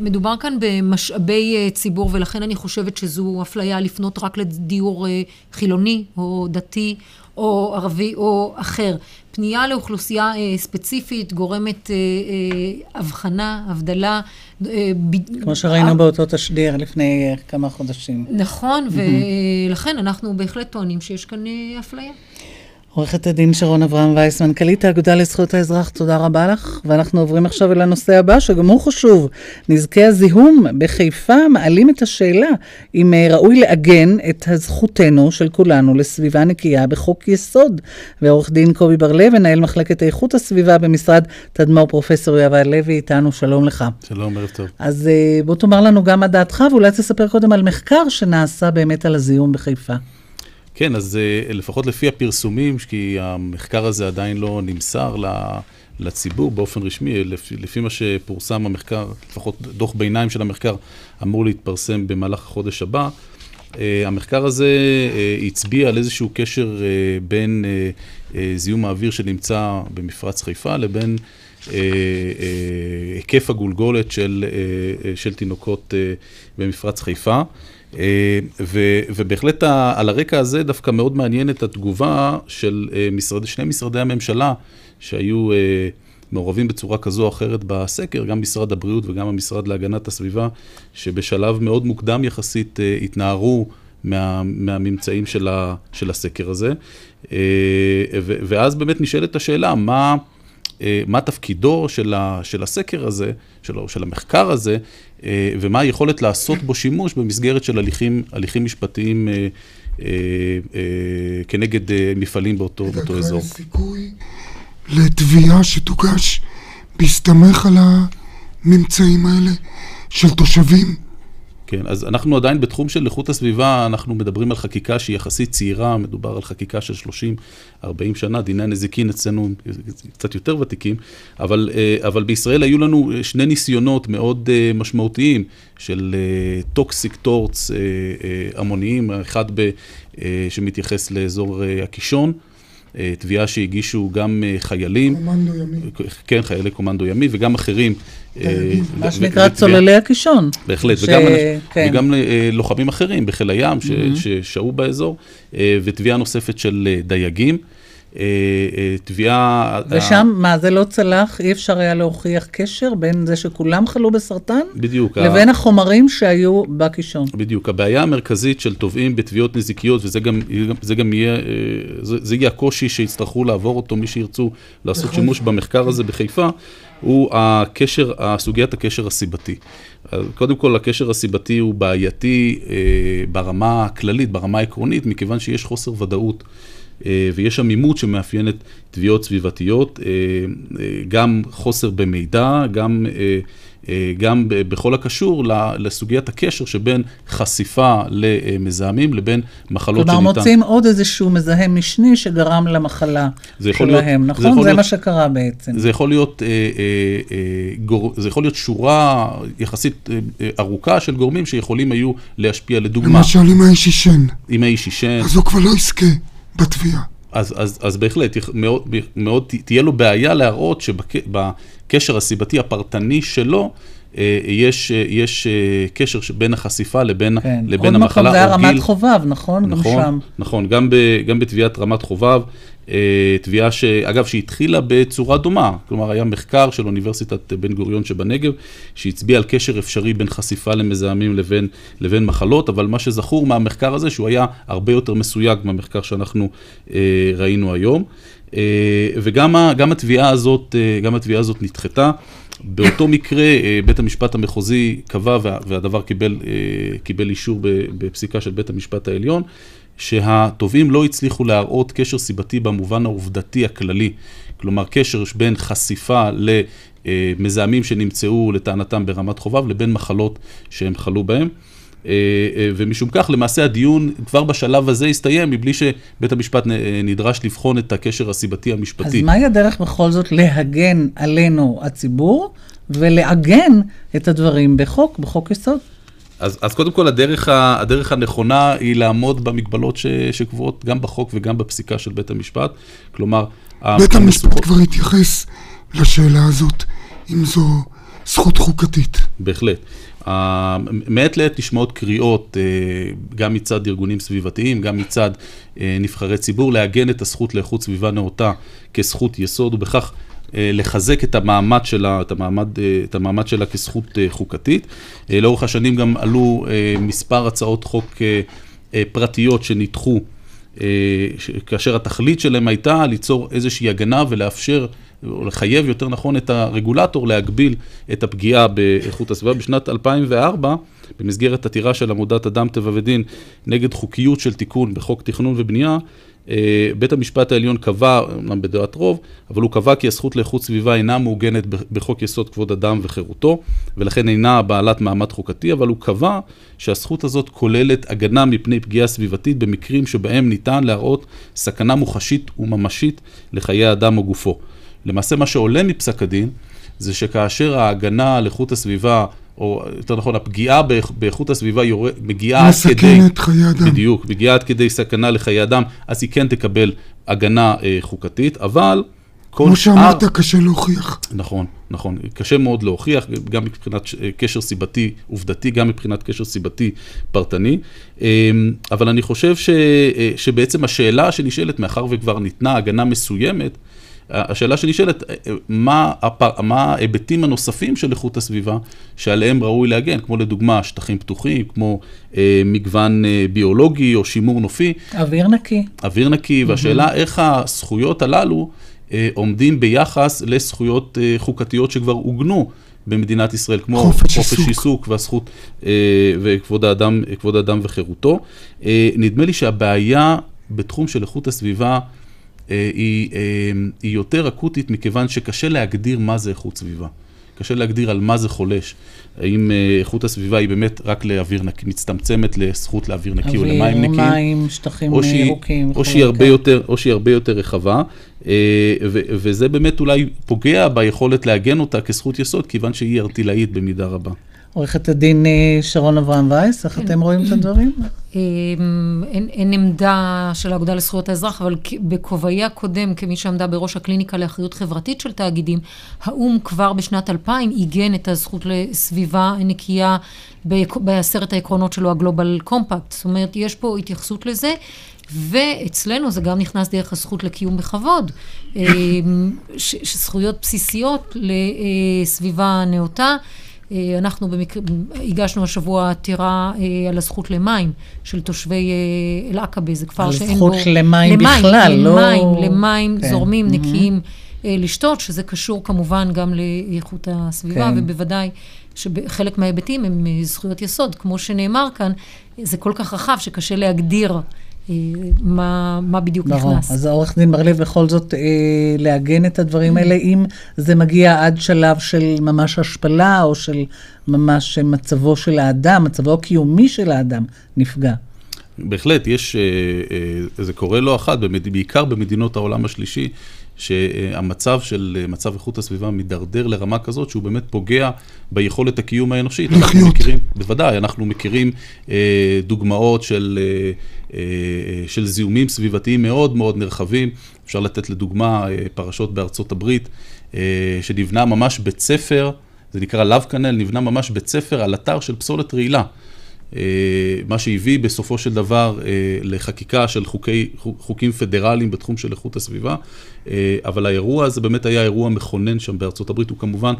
מדובר כאן במשאבי אה, ציבור, ולכן אני חושבת שזו אפליה לפנות רק לדיור אה, חילוני או דתי או ערבי או אחר. פנייה לאוכלוסייה ספציפית גורמת הבחנה, הבדלה. כמו שראינו באותו תשדיר לפני כמה חודשים. נכון, ולכן אנחנו בהחלט טוענים שיש כאן אפליה. עורכת הדין שרון אברהם וייס, מנכ"לית האגודה לזכויות האזרח, תודה רבה לך. ואנחנו עוברים עכשיו אל הנושא הבא, שגם הוא חשוב. נזקי הזיהום בחיפה מעלים את השאלה אם אה, ראוי לעגן את זכותנו של כולנו לסביבה נקייה בחוק יסוד. ועורך דין קובי בר-לב, מנהל מחלקת איכות הסביבה במשרד תדמור, פרופסור יובל לוי, איתנו, שלום לך. שלום, ערב טוב. אז אה, בוא תאמר לנו גם מה דעתך, ואולי תספר קודם על מחקר שנעשה באמת על הזיהום בחיפה. כן, אז אה, לפחות לפי הפרסומים, כי המחקר הזה עדיין לא נמסר לציבור באופן רשמי, לפי, לפי מה שפורסם המחקר, לפחות דוח ביניים של המחקר, אמור להתפרסם במהלך החודש הבא. אה, המחקר הזה אה, הצביע על איזשהו קשר בין זיהום האוויר שנמצא במפרץ חיפה לבין היקף הגולגולת של, של תינוקות במפרץ חיפה. אה, ו, ובהחלט על הרקע הזה דווקא מאוד מעניינת התגובה של אה, משרד, שני משרדי הממשלה שהיו אה, מעורבים בצורה כזו או אחרת בסקר, גם משרד הבריאות וגם המשרד להגנת הסביבה, שבשלב מאוד מוקדם יחסית התנערו מה, מהממצאים של, ה, של הסקר הזה. ואז באמת נשאלת השאלה, מה... אה, מה תפקידו של, ה, של הסקר הזה, של, של המחקר הזה, אה, ומה היכולת לעשות בו שימוש במסגרת של הליכים, הליכים משפטיים אה, כנגד מפעלים באותו, באותו אזור. יש סיכוי לתביעה שתוגש בהסתמך על הממצאים האלה של תושבים כן, אז אנחנו עדיין בתחום של איכות הסביבה, אנחנו מדברים על חקיקה שהיא יחסית צעירה, מדובר על חקיקה של 30-40 שנה, דיני הנזיקין אצלנו קצת יותר ותיקים, אבל, אה, אבל בישראל היו לנו שני ניסיונות מאוד אה, משמעותיים של toxic torts המוניים, אחד ב, שמתייחס לאזור הקישון. אה, תביעה שהגישו גם אה, חיילים. קומנדו ימי. כן, חיילי קומנדו ימי, וגם אחרים. אה, מה שנקרא צוללי הקישון. בהחלט, וגם, כן. לוחמים אחרים בחיל הים. ששהו באזור, ותביעה נוספת של דייגים. אה, אה, תביעה... ושם, מה, זה לא צלח? אי אפשר היה להוכיח קשר בין זה שכולם חלו בסרטן? בדיוק. לבין החומרים שהיו בקישון. בדיוק. הבעיה המרכזית של תובעים בתביעות נזיקיות, וזה גם, זה גם יהיה, אה, זה, זה יהיה הקושי שיצטרכו לעבור אותו, מי שירצו לעשות נכון. שימוש במחקר הזה בחיפה, הוא הקשר, סוגיית הקשר הסיבתי. קודם כל, הקשר הסיבתי הוא בעייתי אה, ברמה הכללית, ברמה העקרונית, מכיוון שיש חוסר ודאות. אה, ויש עמימות שמאפיינת תביעות סביבתיות, אה, אה, גם חוסר במידע, גם, גם בכל הקשור לסוגיית הקשר שבין חשיפה למזהמים לבין מחלות כלומר, שניתן. מוצאים עוד איזשהו מזהם משני שגרם למחלה זה יכול להיות- שלהם, זה נכון? יכול זה להיות- מה שקרה בעצם. זה יכול להיות, זה יכול להיות שורה יחסית ארוכה של גורמים שיכולים היו להשפיע, לדוגמה, למשל אם האיש עישן, אם האיש עישן, אז הוא כבר לא יזכה בתביעה. אז, אז, אז בהחלט, מאוד, מאוד תהיה לו בעיה להראות שבקשר הסיבתי הפרטני שלו, אה, יש, אה, יש אה, קשר בין החשיפה לבין, כן. לבין עוד המחלה מקום זה היה. רמת חובב, נכון? גם נכון, שם. נכון, גם, ב, גם בתביעת רמת חובב, תביעה שאגב, שהתחילה בצורה דומה, כלומר היה מחקר של אוניברסיטת בן גוריון שבנגב, שהצביע על קשר אפשרי בין חשיפה למזהמים לבין, לבין מחלות, אבל מה שזכור מהמחקר הזה, שהוא היה הרבה יותר מסויג מהמחקר שאנחנו אה, ראינו היום. אה, וגם התביעה הזאת, אה, גם התביעה הזאת נדחתה. באותו מקרה, אה, בית המשפט המחוזי קבע, וה- והדבר קיבל, קיבל אישור בפסיקה של בית המשפט העליון, שהתובעים לא הצליחו להראות קשר סיבתי במובן העובדתי הכללי. כלומר, קשר בין חשיפה למזהמים שנמצאו לטענתם ברמת חובב לבין מחלות שהם חלו בהם. אה, אה, ומשום כך, למעשה הדיון כבר בשלב הזה הסתיים, מבלי שבית המשפט אה, נדרש לבחון את הקשר הסיבתי המשפטי. אז מהי הדרך בכל זאת להגן עלינו, הציבור, ולעגן את הדברים בחוק, בחוק יסוד? אז, אז קודם כל, הדרך, ה, הדרך הנכונה היא לעמוד במגבלות ש, שקבועות גם בחוק וגם בפסיקה של בית המשפט. כלומר, בית המשפט המשוכות- כבר התייחס לשאלה הזאת, אם זו זכות חוקתית. בהחלט. מעת לעת נשמעות קריאות, אה, גם מצד ארגונים סביבתיים, גם מצד אה, נבחרי ציבור, לעגן את הזכות לאיכות סביבה נאותה כזכות יסוד, ובכך אה, לחזק את המעמד שלה, את המעמד, את המעמד שלה כזכות חוקתית. לאורך השנים גם עלו מספר הצעות חוק פרטיות שנדחו, כאשר התכלית שלהם הייתה ליצור איזושהי הגנה ולאפשר, או לחייב יותר נכון את הרגולטור להגביל את הפגיעה באיכות הסביבה. בשנת 2004, במסגרת עתירה של עמותת אדם טבע ודין נגד חוקיות של תיקון בחוק תכנון ובנייה, אה, בית המשפט העליון קבע, אמנם בדעת רוב, אבל הוא קבע כי הזכות לאיכות סביבה אינה מעוגנת בחוק יסוד כבוד אדם וחירותו, ולכן אינה בעלת מעמד חוקתי, אבל הוא קבע שהזכות הזאת כוללת הגנה מפני פגיעה סביבתית במקרים שבהם ניתן להראות סכנה מוחשית וממשית לחיי האדם או גופו. למעשה מה שעולה מפסק הדין, זה שכאשר ההגנה על איכות הסביבה, או יותר נכון, הפגיעה באיכ- באיכות הסביבה יורד, מגיעה עד כדי... מסכנת חיי אדם. בדיוק, מגיעה עד כדי סכנה לחיי אדם, אז היא כן תקבל הגנה אה, חוקתית, אבל כמו שאר... שאמרת, קשה להוכיח. נכון, נכון. קשה מאוד להוכיח, גם מבחינת קשר סיבתי עובדתי, גם מבחינת קשר סיבתי פרטני. אה, אבל אני חושב ש, אה, שבעצם השאלה שנשאלת, מאחר וכבר ניתנה הגנה מסוימת, השאלה שנשאלת, מה, הפ... מה ההיבטים הנוספים של איכות הסביבה שעליהם ראוי להגן, כמו לדוגמה שטחים פתוחים, כמו אה, מגוון אה, ביולוגי או שימור נופי. אוויר נקי. אוויר נקי, והשאלה איך הזכויות הללו אה, עומדים ביחס לזכויות אה, חוקתיות שכבר עוגנו במדינת ישראל, כמו חופש חופש עיסוק. עיסוק והזכות אה, וכבוד האדם, האדם וחירותו. אה, נדמה לי שהבעיה בתחום של איכות הסביבה היא, אה, היא יותר אקוטית מכיוון שקשה להגדיר מה זה איכות סביבה. קשה להגדיר על מה זה חולש. האם אה, איכות הסביבה היא באמת רק לאוויר נקי, מצטמצמת לזכות לאוויר נקי או אוויר, למים נקיים. מים, שטחים או שהיא- ירוקים או שהיא הרבה כן. יותר, או שהיא הרבה יותר רחבה, אה, ו- וזה באמת אולי פוגע ביכולת לעגן אותה כזכות יסוד, כיוון שהיא ארטילאית במידה רבה. עורכת הדין אה, שרון אברהם וייס, איך אתם רואים את הדברים? אמ, אין, אין עמדה של האגודה לזכויות האזרח, אבל בכובעי הקודם, כמי שעמדה בראש הקליניקה לאחריות חברתית של תאגידים, האו"ם כבר בשנת 2000 עיגן את הזכות לסביבה נקייה בעשרת העקרונות שלו, הגלובל קומפקט. זאת אומרת, יש פה התייחסות לזה. ואצלנו זה גם נכנס דרך הזכות לקיום בכבוד, אמ, ש- שזכויות בסיסיות לסביבה נאותה. אה, אנחנו במקרה, הגשנו השבוע עתירה אה, על הזכות למים של תושבי אה, אל-עקבה, זה כפר על שאין בו... זכות למים בכלל, לא- למים, למים כן. זורמים, מהמם. נקיים לשתות, שזה קשור כמובן גם לאיכות הסביבה, כן. ובוודאי שחלק מההיבטים הם זכויות יסוד. כמו שנאמר כאן, זה כל כך רחב שקשה להגדיר מה, מה בדיוק ברור. נכנס. אז העורך דין בר-לב בכל זאת אה, לעגן את הדברים האלה, אם זה מגיע עד שלב של ממש השפלה, או של ממש מצבו של האדם, מצבו הקיומי של האדם נפגע. בהחלט, יש, אה, אה, זה קורה לא אחת, במד- בעיקר במדינות העולם השלישי, שהמצב של, אה, מצב איכות הסביבה מידרדר לרמה כזאת שהוא באמת פוגע ביכולת הקיום האנושית. אנחנו מכירים, בוודאי, אנחנו מכירים אה, דוגמאות של, אה, אה, של זיהומים סביבתיים מאוד מאוד נרחבים. אפשר לתת לדוגמה אה, פרשות בארצות הברית, אה, שנבנה ממש בית ספר, זה נקרא Love Canal, נבנה ממש בית ספר על אתר של פסולת רעילה. אה, מה שהביא בסופו של דבר אה, לחקיקה של חוקי, חוקים פדרליים בתחום של איכות הסביבה, אה, אבל האירוע הזה באמת היה אירוע מכונן שם בארצות הברית, הוא כמובן,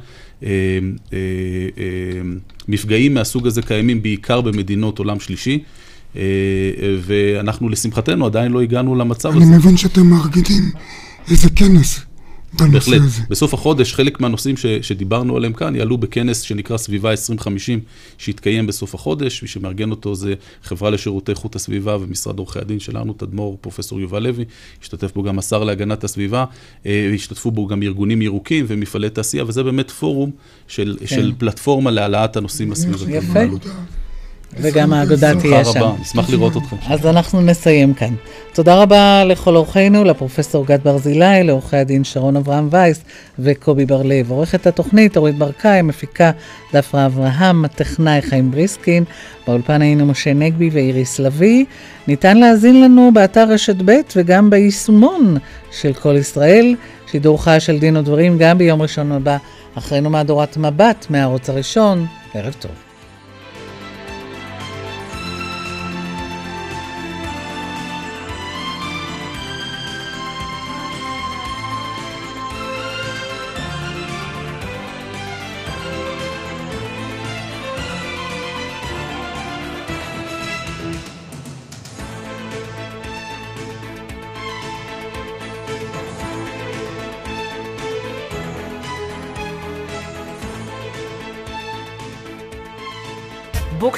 מפגעים מהסוג הזה קיימים בעיקר במדינות עולם שלישי, ואנחנו לשמחתנו עדיין לא הגענו למצב הזה. אני מבין שאתם מארגנים איזה כנס בהחלט. בסוף החודש, חלק מהנושאים שדיברנו עליהם כאן יעלו בכנס שנקרא סביבה 2050, שיתקיים בסוף החודש. מי שמארגן אותו זה חברה לשירותי איכות הסביבה ומשרד עורכי הדין שלנו, תדמור, פרופסור יובל לוי. השתתף בו גם השר להגנת הסביבה, אה, והשתתפו בו גם ארגונים ירוקים ומפעלי תעשייה, וזה באמת פורום של, כן. של פלטפורמה להעלאת הנושאים הסביבתיים. יפה. וגם האגודה תהיה שם. בשמחה רבה, נשמח לראות אתכם. אז אנחנו נסיים כאן. תודה רבה לכל אורחינו, לפרופסור גד ברזילי, לעורכי הדין שרון אברהם וייס וקובי בר-לב. עורכת התוכנית אורית ברקאי, מפיקה דפרה אברהם, הטכנאי חיים בריסקין, באולפן היינו משה נגבי ואיריס לביא. ניתן להאזין לנו באתר רשת ב' וגם ביישומון של כל ישראל. שידור חי של דין ודברים גם ביום ראשון הבא, אחרינו מהדורת מבט מהערוץ הראשון. ערב טוב.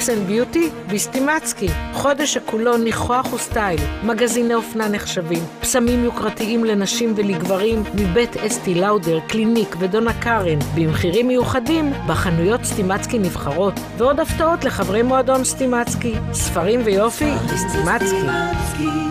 and beauty בסטימצקי, חודש שכולו ניחוח וסטייל, מגזיני אופנה נחשבים, פסמים יוקרתיים לנשים ולגברים מבית אסתי לאודר, קליניק ודונה קארן, במחירים מיוחדים בחנויות סטימצקי נבחרות, ועוד הפתעות לחברי מועדון סטימצקי, ספרים ויופי בסטימצקי.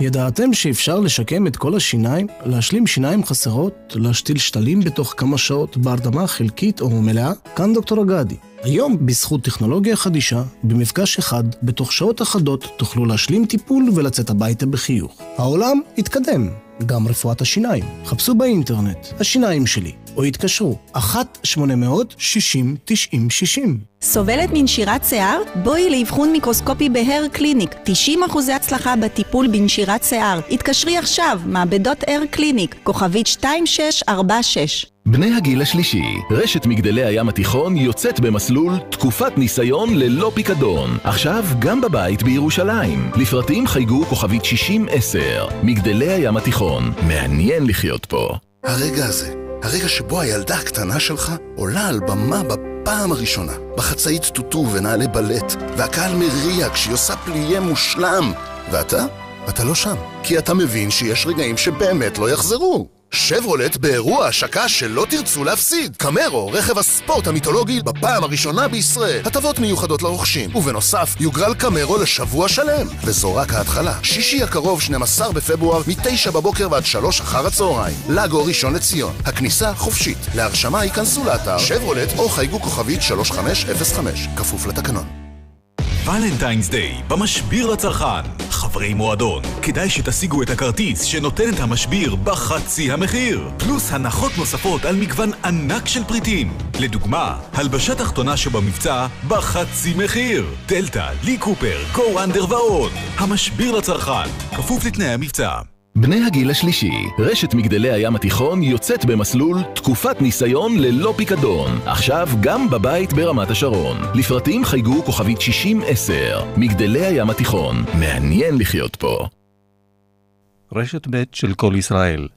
ידעתם שאפשר לשקם את כל השיניים, להשלים שיניים חסרות, להשתיל שתלים בתוך כמה שעות בהרדמה חלקית או מלאה? כאן דוקטור אגדי. היום, בזכות טכנולוגיה חדישה, במפגש אחד, בתוך שעות אחדות, תוכלו להשלים טיפול ולצאת הביתה בחיוך. העולם התקדם, גם רפואת השיניים. חפשו באינטרנט, השיניים שלי, או התקשרו, 1-800-60-90-60. סובלת מנשירת שיער? בואי לאבחון מיקרוסקופי בהר קליניק. 90% הצלחה בטיפול בנשירת שיער. התקשרי עכשיו, מעבדות הר קליניק, כוכבית 2646. בני הגיל השלישי, רשת מגדלי הים התיכון יוצאת במסלול תקופת ניסיון ללא פיקדון. עכשיו גם בבית בירושלים. לפרטים חייגו כוכבית 6010. מגדלי הים התיכון, מעניין לחיות פה. הרגע הזה, הרגע שבו הילדה הקטנה שלך עולה על במה בפעם הראשונה, בחצאית טוטו ונעלי בלט, והקהל מריע כשהיא עושה פליה מושלם. ואתה? אתה לא שם. כי אתה מבין שיש רגעים שבאמת לא יחזרו. שברולט באירוע השקה שלא תרצו להפסיד. קמרו, רכב הספורט המיתולוגי בפעם הראשונה בישראל. הטבות מיוחדות לרוכשים, ובנוסף, יוגרל קמרו לשבוע שלם. וזו רק ההתחלה. שישי הקרוב, 12 בפברואר, מ-9 בבוקר ועד 3 אחר הצהריים. לגו ראשון לציון. הכניסה חופשית. להרשמה ייכנסו לאתר שברולט או חייגו כוכבית 3505. כפוף לתקנון. ולנטיינס דיי, במשביר לצרכן. חברי מועדון, כדאי שתשיגו את הכרטיס שנותן את המשביר בחצי המחיר. פלוס הנחות נוספות על מגוון ענק של פריטים. לדוגמה, הלבשה תחתונה שבמבצע בחצי מחיר. דלתא, לי קופר, גו אנדר ועוד. המשביר לצרכן, כפוף לתנאי המבצע. בני הגיל השלישי, רשת מגדלי הים התיכון יוצאת במסלול תקופת ניסיון ללא פיקדון. עכשיו גם בבית ברמת השרון. לפרטים חייגו כוכבית 6010. מגדלי הים התיכון, מעניין לחיות פה. רשת ב' של כל ישראל.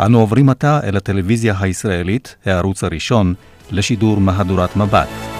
אנו עוברים עתה אל הטלוויזיה הישראלית, הערוץ הראשון, לשידור מהדורת מבט.